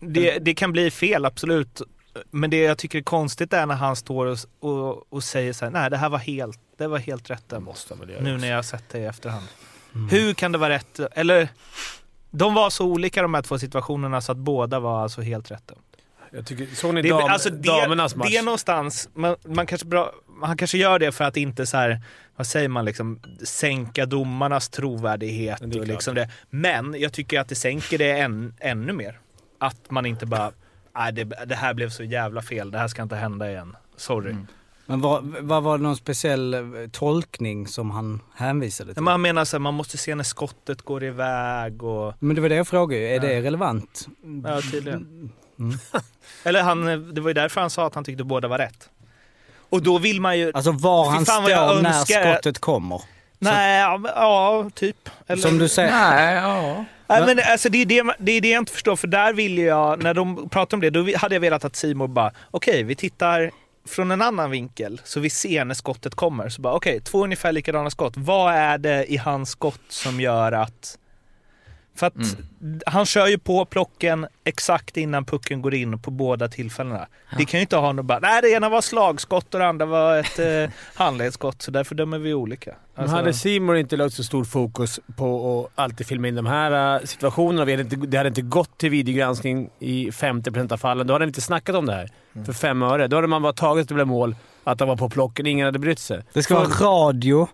det, det kan bli fel absolut. Men det jag tycker är konstigt är när han står och, och, och säger så här, nej det här var helt, det var helt rätt dömt. måste väl göra Nu när jag har sett det i efterhand. Hur kan det vara rätt? Eller, de var så olika de här två situationerna så att båda var alltså helt rätt dömt. Jag tycker, såg ni Det, dam, alltså det, damernas match? det är någonstans, man, man kanske bra, han kanske gör det för att inte så här, vad säger man, liksom, sänka domarnas trovärdighet. Men det och liksom det. Men jag tycker att det sänker det än, ännu mer. Att man inte bara, nej det, det här blev så jävla fel, det här ska inte hända igen. Sorry. Mm. Men vad, vad var det någon speciell eh, tolkning som han hänvisade till? Man menar så här, man måste se när skottet går iväg och... Men det var det jag frågade ju. Är det relevant? Ja, tydligen. Mm. Eller han, det var ju därför han sa att han tyckte båda var rätt. Och då vill man ju... Alltså var han står när skottet kommer. Nej, ja, ja, typ. Eller, Som du säger. Nej, ja. Nej, men alltså, det, är det, det är det jag inte förstår, för där vill jag, när de pratar om det, då hade jag velat att Simon bara, okej, vi tittar från en annan vinkel, så vi ser när skottet kommer. Så bara, okej, två ungefär likadana skott. Vad är det i hans skott som gör att... För att han kör ju på plocken exakt innan pucken går in på båda tillfällena. Det kan ju inte ha något bara, nej det ena var slagskott och det andra var ett eh, handledsskott, så därför dömer vi olika. Men Alltså- hade Simon inte lagt så stor fokus på att alltid filma in de här äh, situationerna, vi hade inte, det hade inte gått till videogranskning i 50% av fallen, då hade vi inte snackat om det här för fem öre. Då hade man bara tagit att det blev mål, att han var på plocken, ingen hade brytt sig. Det ska vara radio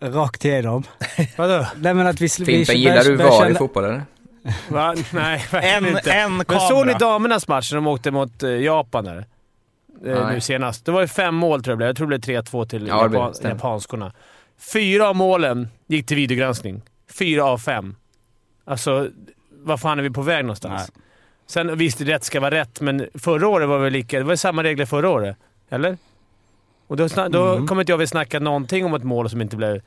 rakt igenom. Vadå? Nej men att vi... Fimpen, gillar du VAR i fotboll eller? Va? Nej, En, inte. en Men kamera. såg ni damernas match när de åkte mot eh, Japan där? Eh, Nej. nu senast. Det var ju fem mål tror jag det blev. Jag tror det blev 3-2 till Ja, Japan, japanskorna. Fyra av målen gick till videogranskning. Fyra av fem. Alltså, vad fan är vi på väg någonstans? Sen visst, rätt ska vara rätt, men förra året var det lika... Det var samma regler förra året. Eller? Och då, då Mm. kommer inte jag väl snacka någonting om ett mål som inte blev...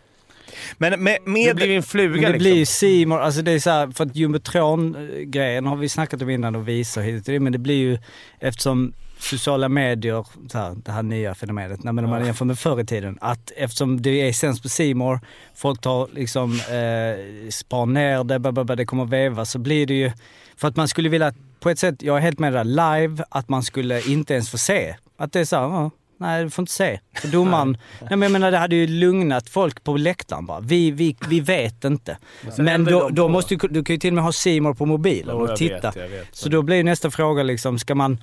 Men med, Det med, blir ju en fluga Men det liksom. blir Simon, alltså det är så här, för att jumbotron-grejen har vi snackat om innan och visar hit och men det blir ju eftersom sociala medier, så här, det här nya fenomenet, när man Ja. jämför med förr i tiden, att eftersom det är sänds på Simor, folk tar liksom, eh, spar ner det, ba, ba, ba, det kommer veva, så blir det ju, för att man skulle vilja, på ett sätt, jag är helt med där, live, att man skulle inte ens få se. Att det är så här, ja, nej du får inte se. För domaren, nej men jag menar det hade ju lugnat folk på läktaren bara. Vi, vi, vi vet inte. Men då, då måste du, du kan ju till och med ha Simor på mobilen och titta. Vet, vet. Så då blir nästa fråga liksom, ska man,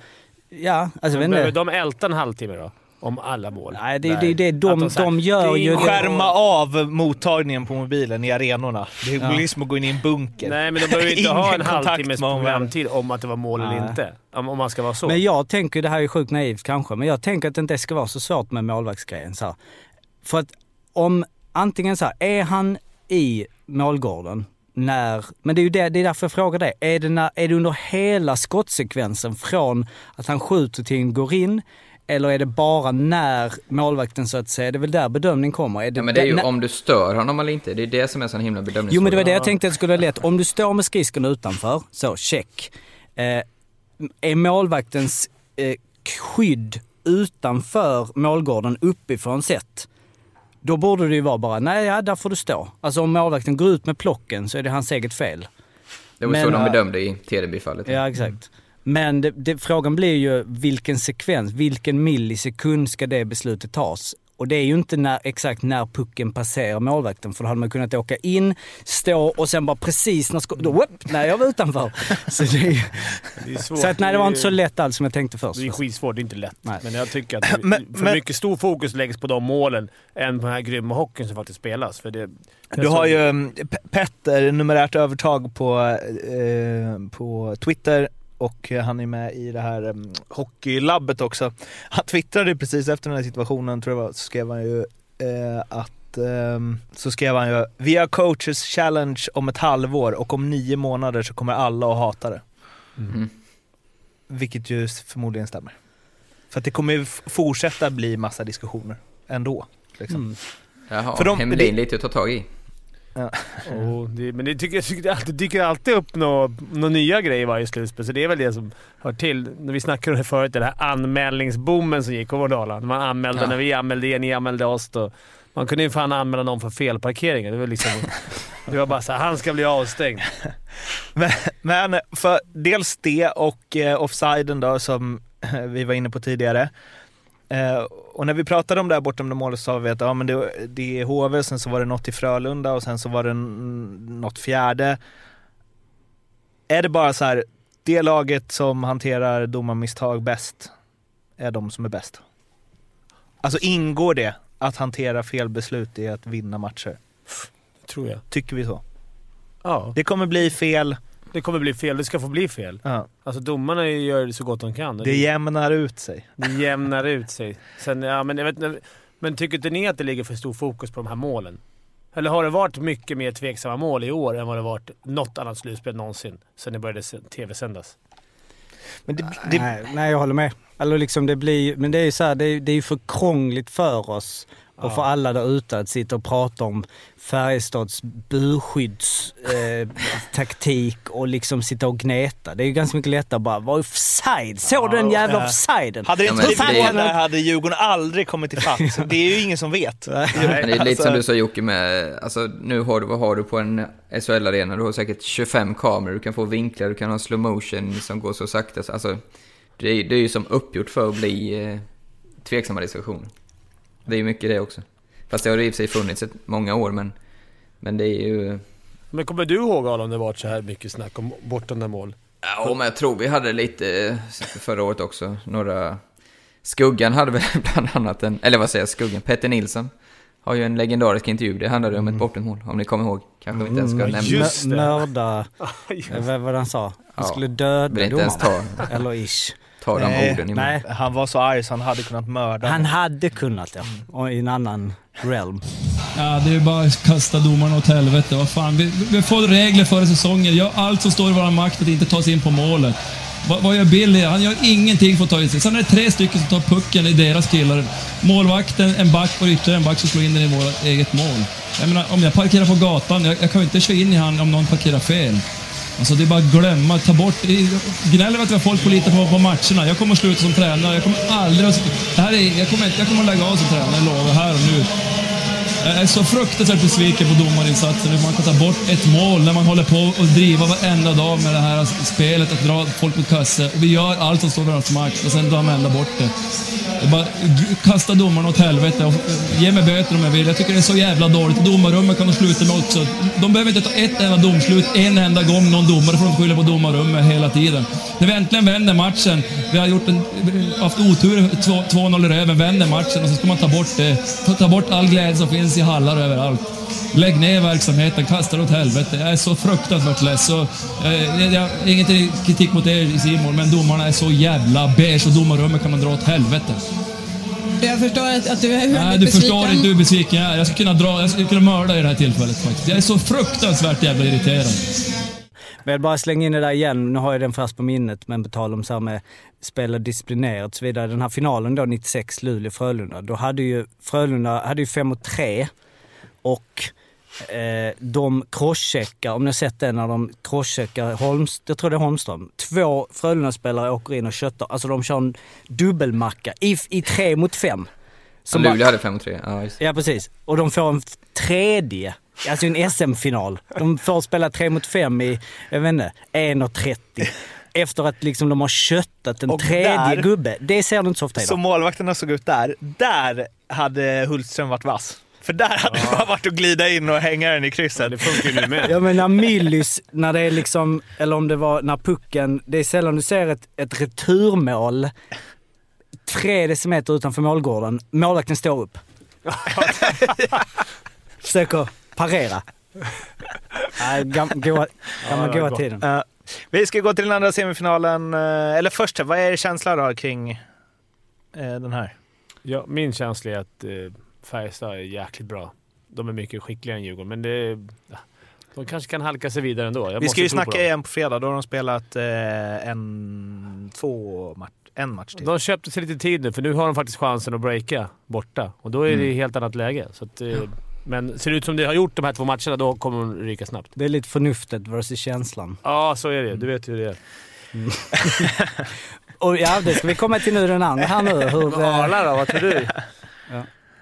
ja, alltså jag vet Men behöver inte. de älta en halvtimme då? Om alla mål? Nej, det är det, det, de, här, de gör det ju... skärma av mottagningen på mobilen i arenorna. Det Ja. blir som att gå in i en bunker. Nej, men de behöver inte ha en halvtimmes programtid om att det var mål eller inte. Om, om man ska vara så. Men jag tänker, det här är sjukt naivt kanske, men jag tänker att det inte ska vara så svårt med målvaktsgrejen. Så här. För att om, antingen så här, är han i målgården när, men det är ju det, det är därför jag frågar dig. Är det, när, är det under hela skottsekvensen från att han skjuter till en går in, eller är det bara när målvakten så att säga, det är väl där bedömning kommer? Är det, Ja, men det är ju när- om du stör honom eller inte. Det är det som är en sån himla bedömningsfråga. Jo men det var det jag tänkte att det skulle vara lätt. Om du står med skridskorna utanför, så check. Eh, är målvaktens eh, skydd utanför målgården uppifrån sett, då borde det ju vara bara, nej ja, där får du stå. Alltså om målvakten går ut med plocken så är det hans eget fel. Det var Men- så de bedömde i Tedeby-fallet. Ja, exakt. Men det, det, frågan blir ju vilken sekvens, vilken millisekund ska det beslutet tas? Och det är ju inte när, exakt när pucken passerar målvakten, för då hade man kunnat åka in, stå och sen bara precis när skott... Då, whoop, nej, jag var utanför. Så, det det är svårt. så att, nej, det var inte så lätt alls som jag tänkte först. Det är skitsvårt, det är inte lätt. Nej. Men jag tycker att Men- för men- mycket stor fokus läggs på de målen än på den här grymma hockeyn som faktiskt spelas. För det, Du har ju P- Petter, numerärt övertag på, eh, på Twitter och eh, han är med i det här um, hockeylabbet också. Han twittrade precis efter den här situationen, tror jag var, så skrev han ju eh, att ehm, så skrev han ju Vi har coaches challenge om ett halvår och om nio månader så kommer alla att hata det. Mm. Vilket ju förmodligen stämmer. För att det kommer ju fortsätta bli massa diskussioner ändå. Liksom. Mm. Jaha, För de- Hemlin lite att ta tag i. Oh, det, men det tycker, det dyker alltid upp några nå nya grejer varje slutspel, så det är väl det som hör till. När vi snackade om det förut, den här anmälningsboomen som gick över Dalarna. Man anmälde Ja. när vi anmälde er, ni anmälde oss. Då. Man kunde ju fan anmäla någon för felparkeringen. Det var, liksom, det var bara så här, han ska bli avstängd. Men, men för dels det och eh, offsiden då som eh, vi var inne på tidigare. Eh, och när vi pratade om det här bortom det målet så sa vi att ja, men det, det är HV, sen så var det något i Frölunda och sen så var det något fjärde. Är det bara så här, det laget som hanterar domarmisstag bäst är de som är bäst? Alltså ingår det att hantera fel beslut i att vinna matcher? Tror jag. Tycker vi så? Ja. Det kommer bli fel Det kommer bli fel. Det ska få bli fel. Ja. Alltså domarna gör så gott de kan. Det jämnar ut sig. det jämnar ut sig. Sen, ja, men, jag vet, men tycker inte ni att det ligger för stor fokus på de här målen? Eller har det varit mycket mer tveksamma mål i år än vad det varit något annat slutspel någonsin sen det började tv-sändas? Men det, det, Nej, nej, jag håller med. Eller liksom det blir, men det är ju så här, det är, det är ju för krångligt för oss och för alla där ute att sitta och prata om Färjestads burskyddstaktik eh, taktik och liksom sitta och gneta. Det är ju ganska mycket lättare att bara vara offside. Såg du den jävla Ja. offsiden? hade det Ja, inte blivit det- mål där hade Djurgården aldrig kommit ifatt. Det är ju ingen som vet. Men det är lite Alltså- som du sa Jocke med, alltså nu har du, vad har du på en SHL-arena? Du har säkert 25 kameror, du kan få vinklar, du kan ha slow motion som går så sakta. så- Alltså, det är, det är ju som uppgjort för att bli eh, tveksamma diskussioner. Det är ju mycket det också. Fast det har i och för sig funnits ett, många år, men, men det är ju... Men kommer du ihåg Arla, om det varit så här mycket snack om bortdömda mål? Ja, men jag tror vi hade lite eh, förra året också. Några... Skuggan hade väl bland annat en... Eller vad säger jag, Skuggan? Petter Nilsson har ju en legendarisk intervju. Det handlade om ett bortdömt mål, om ni kommer ihåg. Kanske vi inte ens ska Mm, nämna. just det. Mörda, Just vad vad han sa? Han Ja, skulle döda ta, Eller ish. Ta de Nej, orden i. Nej, Han var så arg så han hade kunnat mörda. han hade kunnat ja. Och i en annan realm. Ja, det är bara att kasta domarna åt helvete. Vad fan. Vi, vi får regler före säsongen. Gör allt som står i vår makt att inte ta sig in på målet. Vad, vad gör Billy? Han gör ingenting för att ta in sig. Sen är det tre stycken som tar pucken i deras killar. Målvakten, en back och ytterligare en back som slår in den i vårt eget mål. Jag menar, om jag parkerar på gatan, jag, jag kan ju inte köra in i han om någon parkerar fel. Alltså det är bara att glömma, ta bort... Gnäller vi att vi har folk på lite på, på matcherna. Jag kommer att sluta som tränare. Jag kommer aldrig att... Det här är, jag, kommer, jag kommer att lägga av som tränare, jag lovar, här och nu. Jag är så fruktansvärt besviken på domarinsatsen. Hur man kan ta bort ett mål när man håller på och driva varenda dag med det här spelet, att dra folk mot kasse. Vi gör allt som står i vår makt och sen drar man ända bort det. Det bara kasta domarna åt helvete och ge mig böter om jag vill. Jag tycker det är så jävla dåligt. Domarrummet kan de sluta med också. De behöver inte ta ett enda domslut en enda gång någon domare för de skyller på domarrummet hela tiden. När vi äntligen vänder matchen, vi har gjort en, haft otur, 2- 2-0 i röven, vänder matchen och så ska man ta bort det. Ta bort all glädje som finns i hallar överallt. Lägg ner verksamheten, kasta åt helvete. Jag är så fruktansvärt less. Så, eh, jag, inget kritik mot er Simon, men domarna är så jävla beige och domarrummet kan man dra åt helvete. Jag förstår att, att du är väldigt Nej, du besviken. förstår inte hur besviken jag är. Jag skulle kunna, dra, jag skulle kunna mörda i det här tillfället faktiskt. Jag är så fruktansvärt jävla irriterad. Men jag bara slänga in det där igen, nu har jag den fast på minnet, men på tal om så här med spela disciplinerat och så vidare. Den här finalen då, 96, Luleå-Frölunda, då hade ju Frölunda hade ju 5 och 3 och eh, de crosscheckar, om ni har sett det när de crosscheckar Holms, jag tror det är Holmström. Två Frölunda-spelare åker in och köttar, alltså de kör en dubbelmacka i, i 3 mot 5. Ja, Luleå hade 5 3. Ja, just. Ja, precis. Och de får en tredje, alltså en SM-final. De får spela tre mot fem i, jag vet inte, 1.30. Efter att liksom de har köttat en Och tredje där- gubbe. Det ser du inte så ofta Som idag. målvakterna såg ut där, där hade Hultström varit vass. För där hade det bara varit att glida in och hänga den i krysset. Det funkar ju nu med. Ja men när Millys, när det är liksom, eller om det var när pucken, det är sällan du ser ett, ett returmål tre decimeter utanför målgården. Målvakten står upp. Försöker parera. Nej, gam, goa, gamla goa tiden. Ja. vi ska gå till den andra semifinalen. eh, Eller först, vad är känslan då kring eh, den här? Ja, min känsla är att eh, Färjestad är jäkligt bra. De är mycket skickligare än Djurgården, men det, ja, de kanske kan halka sig vidare ändå. Jag vi ska ju på snacka igen på fredag. Då har de spelat en, två match, en match till. De köpte sig lite tid nu, för nu har de faktiskt chansen att breaka borta. Och då är det ett helt annat läge. Så att, eh, Men ser det ut som det har gjort de här två matcherna, då kommer de ryka snabbt. Det är lite förnuftet versus känslan. Ja, så är det. Du vet hur det är. Och ja, det ska vi komma till nu den andra här nu. Hur, eh, Arla då, vad tror du?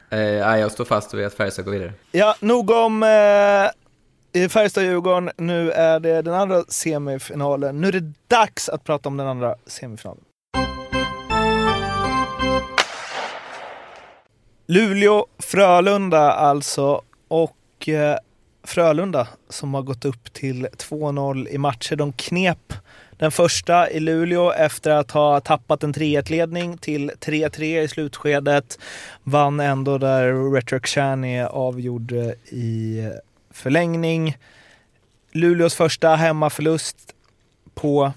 Eh, ja, jag står fast vid att Färjestad går vidare. Ja, nog om eh, Färjestad-Djurgården. Nu är det den andra semifinalen. Nu är det dags att prata om den andra semifinalen. Luleå-Frölunda alltså. Och eh, Frölunda som har gått upp till 2-0 i matcher. De knep den första i Luleå efter att ha tappat en 3-1-ledning till 3-3 i slutskedet. Vann ändå där Retrok Shani avgjorde i förlängning. Luleås första hemmaförlust på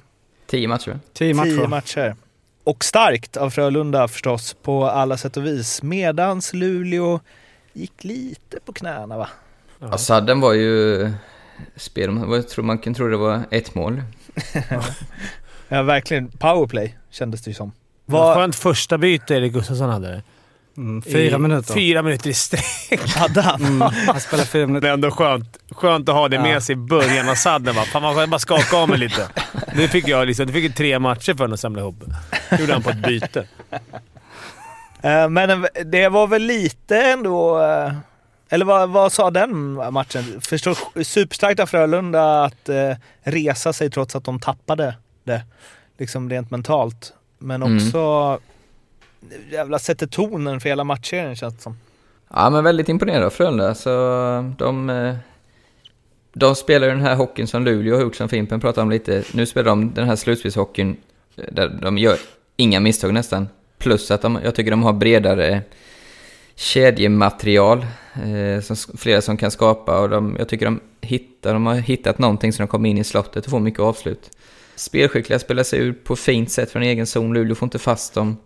Tio matcher. Tio matcher. tio matcher. Och starkt av Frölunda förstås på alla sätt och vis. Medans Luleå gick lite på knäna va? Ja. Sadden var ju... Spel, jag tror man kan tro det var ett mål. Ja, verkligen. Powerplay kändes det ju som. Vad skönt första byte Erik Gustafsson hade. Mm, fyra minuter. Fyra minuter i sträck. Mm, han spelade fyra minuter. Det är ändå skönt, skönt att ha det med sig i början av sadden. Va? Fan, man bara skaka av mig lite. Det fick jag liksom. Det fick jag tre matcher för att samla ihop. Det gjorde han på ett byte. Eh, Men det var väl lite ändå... eh, Eller vad, vad sa den matchen? Förstår superstarkt av Frölunda att eh, resa sig trots att de tappade det. Liksom rent mentalt. Men Mm jävla sätter tonen för hela matchserien känns det som. Ja, men väldigt imponerad av Frölunda. Så de, eh, de spelar ju den här hockeyn som Luleå har gjort, som Fimpen pratade om lite. Nu spelar de den här slutspelshockeyn eh, där de gör inga misstag nästan. Plus att de, jag tycker de har bredare kedjematerial. Eh, som, flera som kan skapa och de, jag tycker de hittar, de har hittat någonting som de kommer in i slottet och får mycket avslut. Spelskickliga spelar sig ut på fint sätt från egen zon. Luleå får inte fast dem.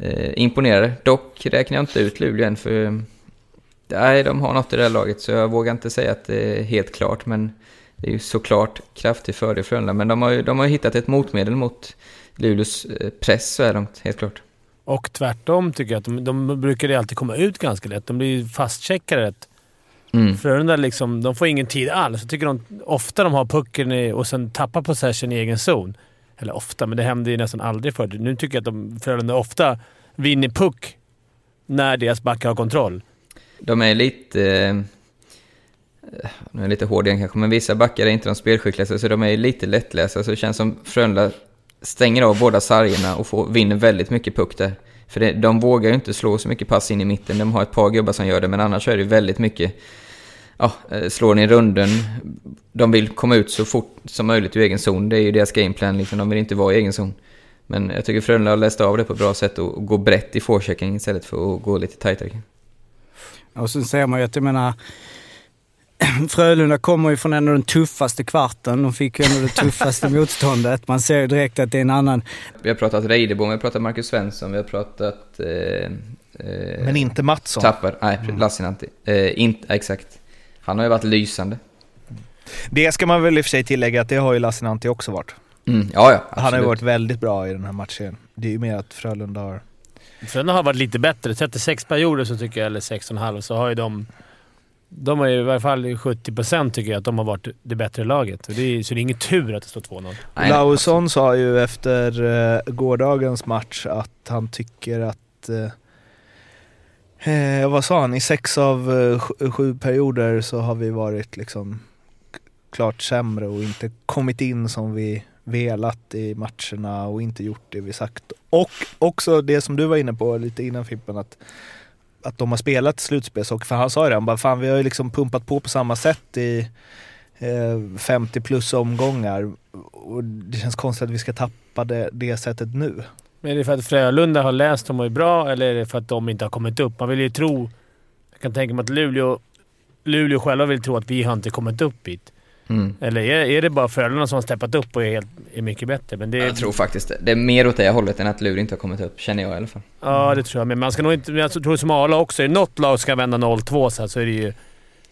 Eh, imponerade. Dock räknar jag inte ut Luleå än för nej, de har något i det här laget så jag vågar inte säga att det är helt klart. Men det är ju såklart kraftig fördel för Frölunda. Men de har ju de har hittat ett motmedel mot Luleås eh, press så är de helt klart. Och tvärtom tycker jag att de, de brukar alltid komma ut ganska lätt. De blir ju fastcheckade rätt. Mm. Frölunda liksom, de får ingen tid alls. Jag tycker de, ofta de har pucken i, och sen tappar possession i egen zon. Eller ofta, men det hände ju nästan aldrig förr. Nu tycker jag att de, Frölunda ofta vinner puck när deras backar har kontroll. De är lite... Eh, nu är jag lite hård igen kanske, men vissa backar är inte de spelskickligaste, så de är lite lättlästa. Så det känns som Frölunda stänger av båda sargerna och får, vinner väldigt mycket puck där. För det, de vågar ju inte slå så mycket pass in i mitten. De har ett par gubbar som gör det, men annars är det väldigt mycket... Ja, eh, slår ni runden. De vill komma ut så fort som möjligt ur egen zon. Det är ju deras gameplan, liksom. De vill inte vara i egen zon. Men jag tycker Frölunda har läst av det på ett bra sätt och går brett i forechecking istället för att gå lite tajtare. Och sen ser man ju att, jag menar, Frölunda kommer ju från en av den tuffaste kvarten. De fick ju ändå det tuffaste motståndet. Man ser ju direkt att det är en annan... Vi har pratat Reidebom, vi har pratat Marcus Svensson, vi har pratat... Eh, eh, Men inte Mattsson. Tappar, nej, Lassinantti. Eh, inte, exakt. Han har ju varit lysande. Det ska man väl i och för sig tillägga att det har ju Lassinantti också varit. Mm, ja, ja, Han har ju varit väldigt bra i den här matchen. Det är ju mer att Frölunda har... Frölunda har varit lite bättre. 36 perioder så tycker jag, eller 6,5, så har ju de... De har ju i varje fall 70% tycker jag att de har varit det bättre laget. Det är, så det är ingen tur att det står 2-0. Nej, Lausson sa ju efter uh, gårdagens match att han tycker att eh, vad sa han? I sex av eh, eh sju- perioder så har vi varit liksom klart sämre och inte kommit in som vi velat i matcherna och inte gjort det vi sagt. Och också det som du var inne på lite innan Fimpen, att, att de har spelat slutspelshockey. För han sa ju det, han bara fan vi har ju liksom pumpat på på samma sätt i eh, 50 plus omgångar och det känns konstigt att vi ska tappa det, det sättet nu. Men är det för att Frölunda har läst dem och är bra, eller är det för att de inte har kommit upp? Man vill ju tro... Jag kan tänka mig att Luleå, Luleå själva vill tro att vi har inte kommit upp hit. Mm. Eller är, är det bara Frölunda som har steppat upp och är, helt, är mycket bättre? Men det, Jag tror faktiskt det. Det är mer åt det hållet än att Luleå inte har kommit upp, känner jag i alla fall. Ja, det tror jag. Men man ska nog inte... Jag tror som Arla också. Är det något lag ska vända 0-2 så, så är det ju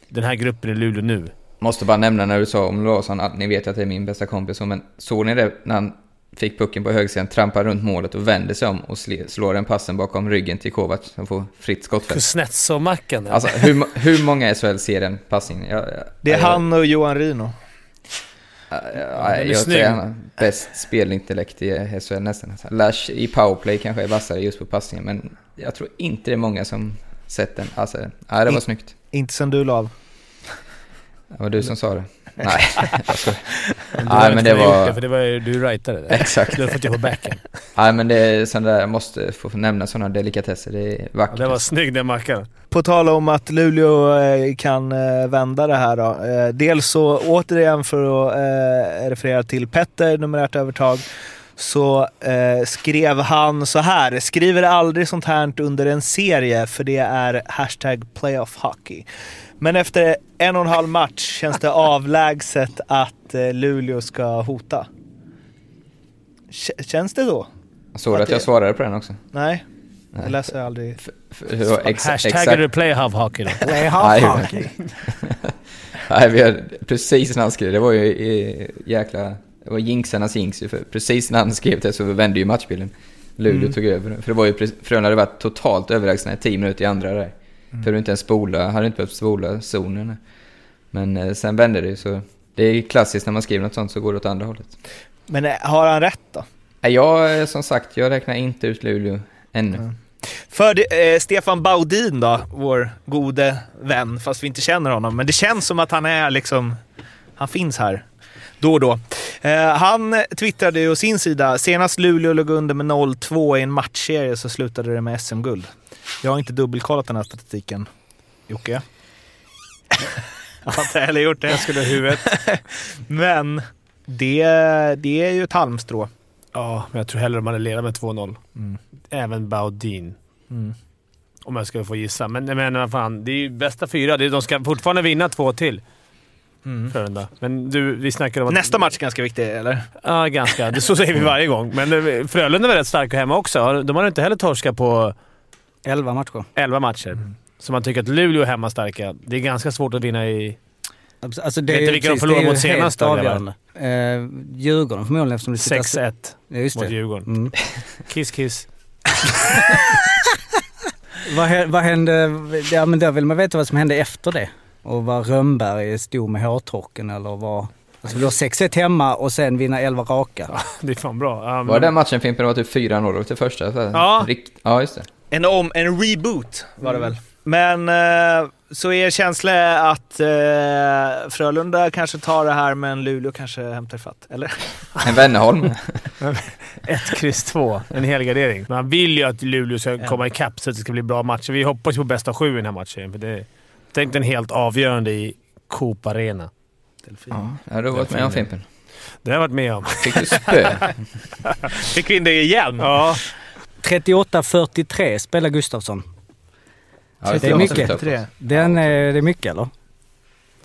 den här gruppen i Luleå nu. Måste bara nämna när du sa om Larsson att ni vet att det är min bästa kompis, men såg ni det när han fick pucken på högersidan, trampar runt målet och vänder sig om och sl- slår den passen bakom ryggen till Kovac som får fritt skottfält. Kuznetsov-mackan. Alltså hur, hur många SHL ser den passningen? Jag, jag, Det är jag, han och Johan Rino. Jag, säger han har bäst spelintellekt i SHL nästan. Alltså, Lash i powerplay kanske är vassare just på passningen, men jag tror inte det är många som sett den. Alltså, nej, det var In- snyggt. Inte sen du la av. Det var du som sa det. Nej, jag skojar. Nej, men det var... Det, för det var ju du rightade det. Exakt. Du har fått jobba backen. Nej, men det är sådana där, jag måste få nämna sådana delikatesser. Det är Ja, vackert. det var snygg den mackan. På tal om att Luleå eh, kan eh, vända det här då. Eh, dels så återigen för att referera till Petter, numerärt övertag, så eh, skrev han så här. Skriver aldrig sånt här under en serie för det är hashtag playoff hockey. Men efter en och en halv match känns det avlägset att eh, Luleå ska hota. K- känns det då? Såg du Att att jag det- svarade på den också? Nej, Nej. det läser jag aldrig. Exa- Hashtaggar du play half hockey då? Play Nej, half hockey. Nej, vi har, precis när han skrev, det var ju eh, jäkla, det var jinxarnas jinx för precis när han skrev det så vände ju matchbilden. Luleå Mm. tog över. För det var ju, Frölunda hade varit totalt överlägsna i 10 minuter i andra där. Mm. Behövde inte ens spola, hade inte behövt spola zonen. Men eh, sen vände det ju så, det är klassiskt när man skriver något sånt så går det åt andra hållet. Men eh, har han rätt då? Jag, eh, som sagt, jag räknar inte ut Luleå ännu. Mm. För eh, Stefan Baudin då, vår gode vän, fast vi inte känner honom. Men det känns som att han är liksom, han finns här då och då. Eh, han twittrade ju å sin sida, senast Luleå låg under med 0-2 i en matchserie så slutade det med SM-guld. Jag har inte dubbelkollat den här statistiken. Jocke? jag har inte heller gjort det. Jag skulle ha huvudet. Men det, det är ju ett halmstrå. Ja, men jag tror hellre de hade ledat med 2-0. Mm. Även Baudin. Mm. Om jag ska få gissa. Men, men vad fan, det är ju bästa fyra. De ska fortfarande vinna två till. Mm. Frölunda. Men du, vi snackar om att... Nästa match är ganska viktig, eller? Ja, ganska. Det så säger vi varje gång. Men eh, Frölunda var rätt starka hemma också. De har inte heller torskat på 11 matcher. 11 matcher. Så man tycker att Luleå är hemma starka. Det är ganska svårt att vinna i... Alltså Vet inte vilka de förlorade mot senast då? avgörande. Eh, Djurgården förmodligen eftersom det sitter... 6-1 Ja, mot det. Djurgården. Mm. Kiss kiss. vad hände? Ja men då vill man veta vad som hände efter det. Och vad Rönnberg stod med hårtorken eller vad... Alltså du har 6-1 hemma och sen vinna 11 raka. Det är fan bra. Ja, men- Var det den matchen Fimpen? Det var typ 4-0 till första? Ja. Rikt, ja, just det. En, om, en reboot var det väl. Men eh, så är känslan att eh, Frölunda kanske tar det här men Luleå kanske hämtar fatt, eller? En Wennerholm. Ett kryss två. En helgardering. Man vill ju att Luleå ska komma ikapp så att det ska bli bra matcher. Vi hoppas ju på bästa sju i den här matchen. För det, tänk den helt avgörande i Coop Arena. Ja, ja, du har varit med om Fimpen. Det har jag varit med om. Fick du spö? Fick vi in det igen? Ja. 38-43 spelar Gustafsson. Ja, det är jag mycket. Den är, det är mycket eller?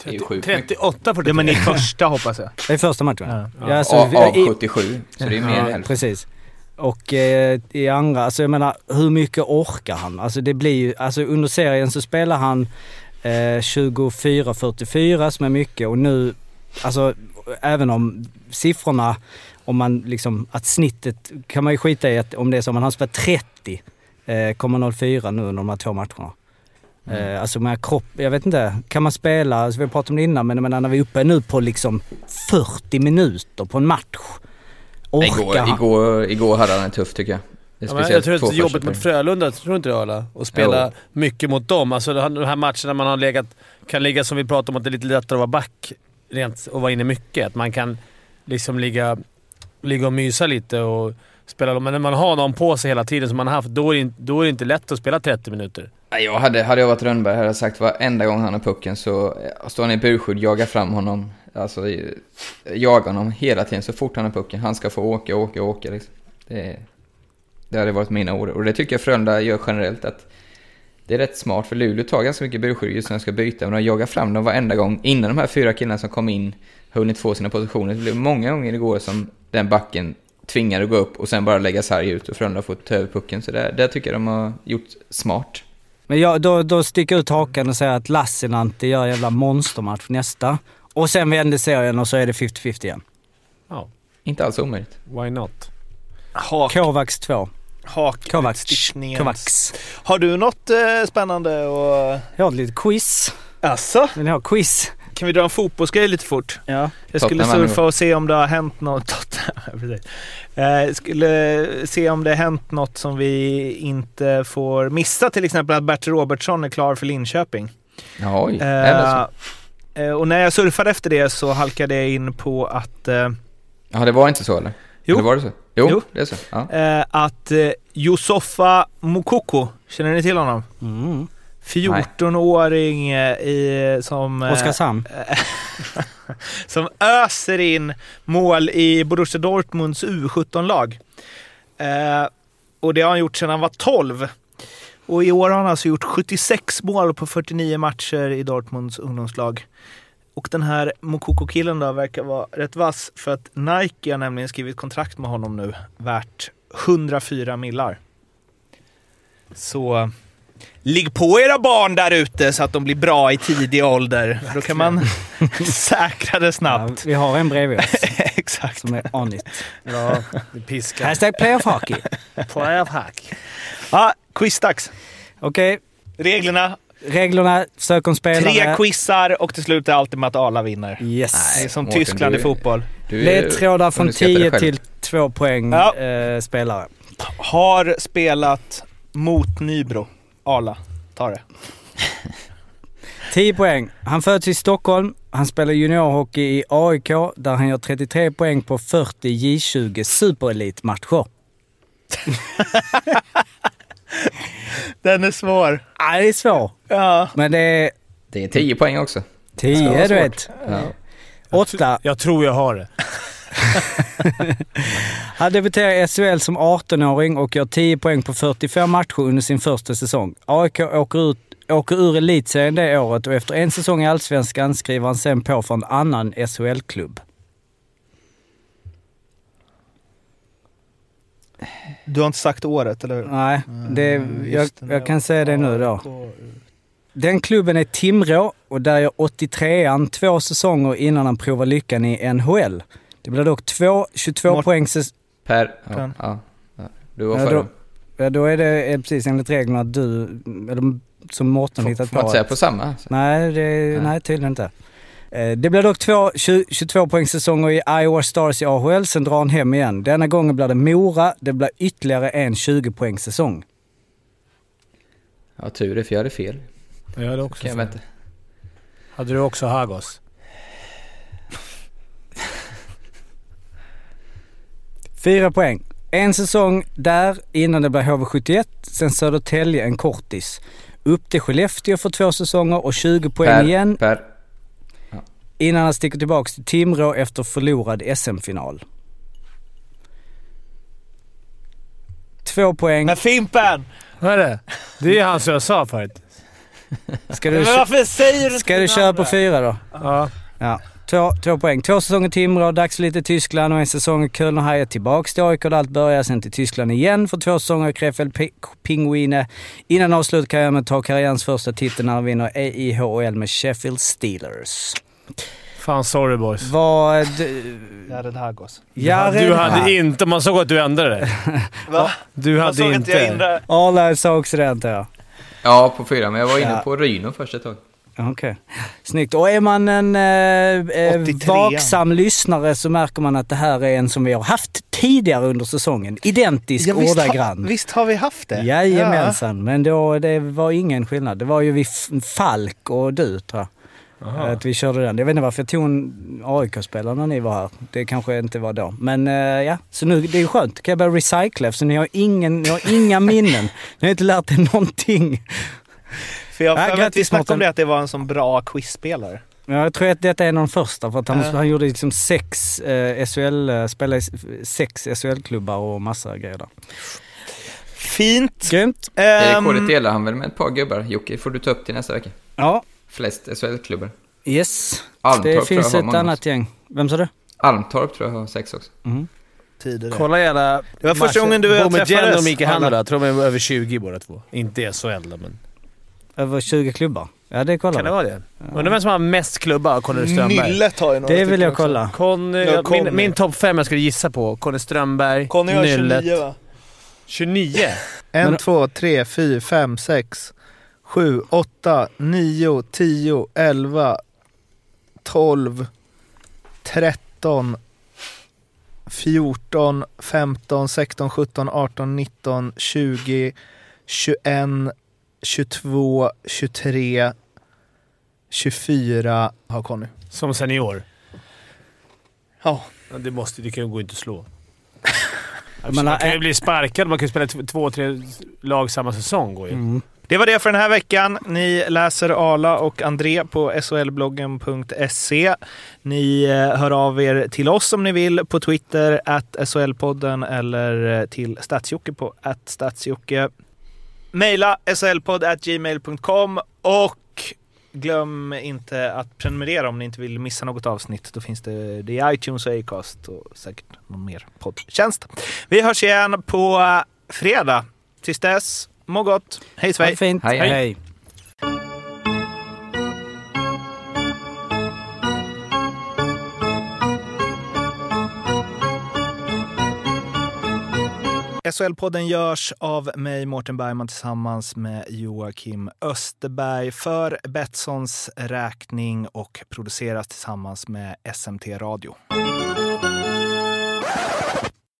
Det är mycket. 38 för Det men i första hoppas jag. Det är första matchen. Ja. alltså, Av, av i- 77, så det är mer än Ja, precis. Och eh, i andra, alltså jag menar hur mycket orkar han? Alltså det blir ju, alltså under serien så spelar han eh, 24-44 som är mycket och nu, alltså även om siffrorna, om man liksom, att snittet kan man ju skita i att om det är så, man har spelat 30, eh, 04 nu under de här två matcherna. Eh, alltså med kropp, jag vet inte, kan man spela, alltså vi har pratat om det innan, men menar när vi är uppe nu på liksom 40 minuter på en match. Orkar Igår, han? igår, igår hade han det tufft tycker jag. Det är Ja, jag tror att är jobbigt mot. Frölunda, tror inte det Arla? Och spela Jo. mycket mot dem. Alltså de här matcherna man har legat, kan ligga som vi pratade om, att det är lite lättare att vara back rent och vara inne mycket. Att man kan liksom ligga, ligga och mysa lite och spela. Men när man har någon på sig hela tiden som man har haft, då är det, inte- då är det inte lätt att spela 30 minuter. Nej, Jag hade, hade jag varit Rönnberg hade jag sagt varenda gång han har pucken så eh, står han i burskydd, jagar fram honom. Alltså jagar honom hela tiden så fort han har pucken. Han ska få åka, åka, åka liksom. Det, det hade varit mina ord. Och det tycker jag Frölunda gör generellt att det är rätt smart för Luleå tar ganska mycket burskydd just när de ska byta. Men de jagar fram dem varenda gång innan de här fyra killarna som kom in hunnit få sina positioner. Det blev många gånger igår som den backen tvingade att gå upp och sen bara lägga sarg ut och Frölunda får ta över pucken. Så det, det tycker jag de har gjort smart. Men jag, då, då sticker jag ut hakan och säger att Lassinantti gör en jävla monstermatch nästa. Och sen vänder serien och så är det 50-50 igen. Ja, Inte alls omöjligt. why not? Hak, Kovacs 2. Hak Kovacs. Har du något eh, spännande och... Jag har ett litet quiz. Asså? Vill ni ha quiz? Kan vi dra en fotbollsgrej lite fort? Ja. Jag skulle Tottenham surfa och se om det har hänt något. Tottenham. Eh, skulle se om det har hänt något som vi inte får missa. Till exempel att Bert Robertsson är klar för Linköping. Ja, oj. Eller Eh, så. eh, och när jag surfade efter det så halkade jag in på att, Ja, det var inte så eller? Jo. Eller var det så? Jo, Jo. det är så. Ja. eh, att eh, Yusofa Mukoko, känner ni till honom? Mm. 14-åring eh, i, som... eh, Oskarshamn. som öser in mål i Borussia Dortmunds U17-lag. Eh, och det har han gjort sedan han var 12. Och i år har han alltså gjort 76 mål på 49 matcher i Dortmunds ungdomslag. Och den här Mokoko-killen då verkar vara rätt vass för att Nike har nämligen skrivit kontrakt med honom nu värt 104 millar. Så ligg på era barn där ute så att de blir bra i tidig ålder. Då kan man säkra det snabbt. vi har en bredvid oss Exakt. som är on it. Ja, det piskar. Hashtag playoff hockey. Playoff hack. Ja, quizdags. Okej, Reglerna, reglerna, sök om spelare. tre quizar och till slut är alltid med att alla vinner. Yes. Det är som Mårten, Tyskland du- i fotboll. Du Ledtrådar från underskattar dig 10 själv. till 2 poäng Ja. eh, spelare. Har spelat mot Nybro. Arla, ta det. 10 poäng. Han föds i Stockholm. Han spelar juniorhockey i AIK där han gör 33 poäng på 40 J20 superelitmatcher. Den är svår. Ja, det är svår. Ja. Men det är Det är 10 poäng också. 10 du vet. Ja. 8. Jag tror jag har det. Han debuterar i SHL som 18-åring och gör 10 poäng på 45 matcher under sin första säsong. AIK åker, ut, åker ur elitserien det året och efter en säsong i Allsvenskan skriver han sen på för en annan SHL-klubb. Du har inte sagt året, eller hur? Nej, det, jag, Mm, Just det, jag kan säga det nu då. Den klubben är Timrå och där gör 83an två säsonger innan han provar lyckan i NHL. Det blir dock två 22 Mort- poäng säs- Per. Ja, ja, ja. Du var före. då, ja, då är det eh, precis enligt reglerna att du, eller som Mårten Får, hittat får man på. inte säga på samma? Nej, det, Nej. nej, tydligen inte. Eh, Det blir dock två 20, 22 poängsäsonger i Iowa Stars i AHL, sen drar han hem igen. Denna gången blir det Mora, det blir ytterligare en 20 poängsäsong. Ja, tur det, för jag hade fel. Jag hade också Kan jag vänta. Hade du också Hagos? Fyra poäng. En säsong där innan det blev HV71, sen Södertälje en kortis. Upp till Skellefteå för två säsonger och 20 poäng Per, igen Per. Innan han sticker tillbaka till Timrå efter förlorad SM-final. Två poäng. Men Fimpen! Vad är det? Det är han som jag sa förut. Ska Men du, varför säger du ska du köra på fyra då? Ja. Ja. Två, två poäng. Två säsonger Timrå, dags för lite Tyskland och en säsong i Köln och Haie tillbaks till AIK där allt börjar. Sen till Tyskland igen för två säsonger i Krefeld Pi- Pinguine. Innan avslutkarriären med att ta karriärens första titel när han vinner EIHL med Sheffield Steelers. Fan sorry boys. Vad... Jared Hagos. Jared Du hade inte... Man såg att du ändrade dig. Va? Du Jag hade såg inte jag inte... inre... Arla sa också det antar jag. Ja, på fyra, men jag var inne Ja. på Ryno först ett tag. Okej. Snyggt. Och är man en eh, eh, 83. vaksam lyssnare så märker man att det här är en som vi har haft tidigare under säsongen. Identisk Ja, visst, ordagrann. ha, visst har vi haft det? Jajamensan, men då, det var ingen skillnad. Det var ju vi Falk och du tror jag. Att vi körde den. Jag vet inte varför jag tog en AIK-spelare när ni var här. Det kanske inte var då. Men eh, ja, så nu det är ju skönt. kan jag börja recycla eftersom ni har, ingen, ni har inga minnen. Ni har inte lärt er någonting. För jag Ja, har för mig att vi snackade om det, att det var en sån bra quizspelare. Ja, Jag tror att detta är en av de första för att han, Ja. han gjorde liksom sex eh, SHL, eh, spelade i sex SHL-klubbar och massa grejer där. Fint. Grymt. Det Ehm, rekordet delar han väl med ett par gubbar. Jocke får du ta upp till nästa vecka. Ja, Flest SHL-klubbar. yes. Almtorp det tror jag finns ett annat gäng. Vem sa du? Almtorp tror jag har sex också. tider det. Kolla gärna Det var första gången du och jag träffades, och Mikael. Handel. Jag tror de är över 20 båda två. Inte SHL men... Över 20 klubbar? Ja, det kollar Kan det vara det? Undrar vem som har mest klubbar? Conny Strömberg? Nyllet har ju några Det vill jag också. kolla. Conny, Ja, Conny. min min topp fem jag skulle gissa på. Conny Strömberg, Conny har Nyllet. 29 va? 29? En, Men- två, tre, fyra, fem, sex, sju, åtta, nio, tio, elva, tolv, tretton, fjorton, femton, sexton, sjutton, arton, nitton, tjugo, tjugoen, tjugotvå, tjugotre, tjugofyra har Conny. Som senior? Ja. Ja, Det måste... Det kan ju gå inte att slå. Man kan ju äh, bli sparkad. Man kan ju spela två, tre lag samma säsong. Går ju. Mm. Det var det för den här veckan. Ni läser Arla och André på solbloggen.se. Ni eh, hör av er till oss om ni vill på Twitter, at SHL-podden eller eh, till Stadsjocke på at Stadsjocke. Mejla slpodd at gmail.com och glöm inte att prenumerera om ni inte vill missa något avsnitt. Då finns det, det i iTunes och Acast och säkert någon mer poddtjänst. Vi hörs igen på eh, fredag. Tills dess, må gott. Hej svej! fint. Hej, hej. hej. SHL-podden görs av mig, Mårten Bergman, tillsammans med Joakim Österberg för Betssons räkning och produceras tillsammans med SMT Radio.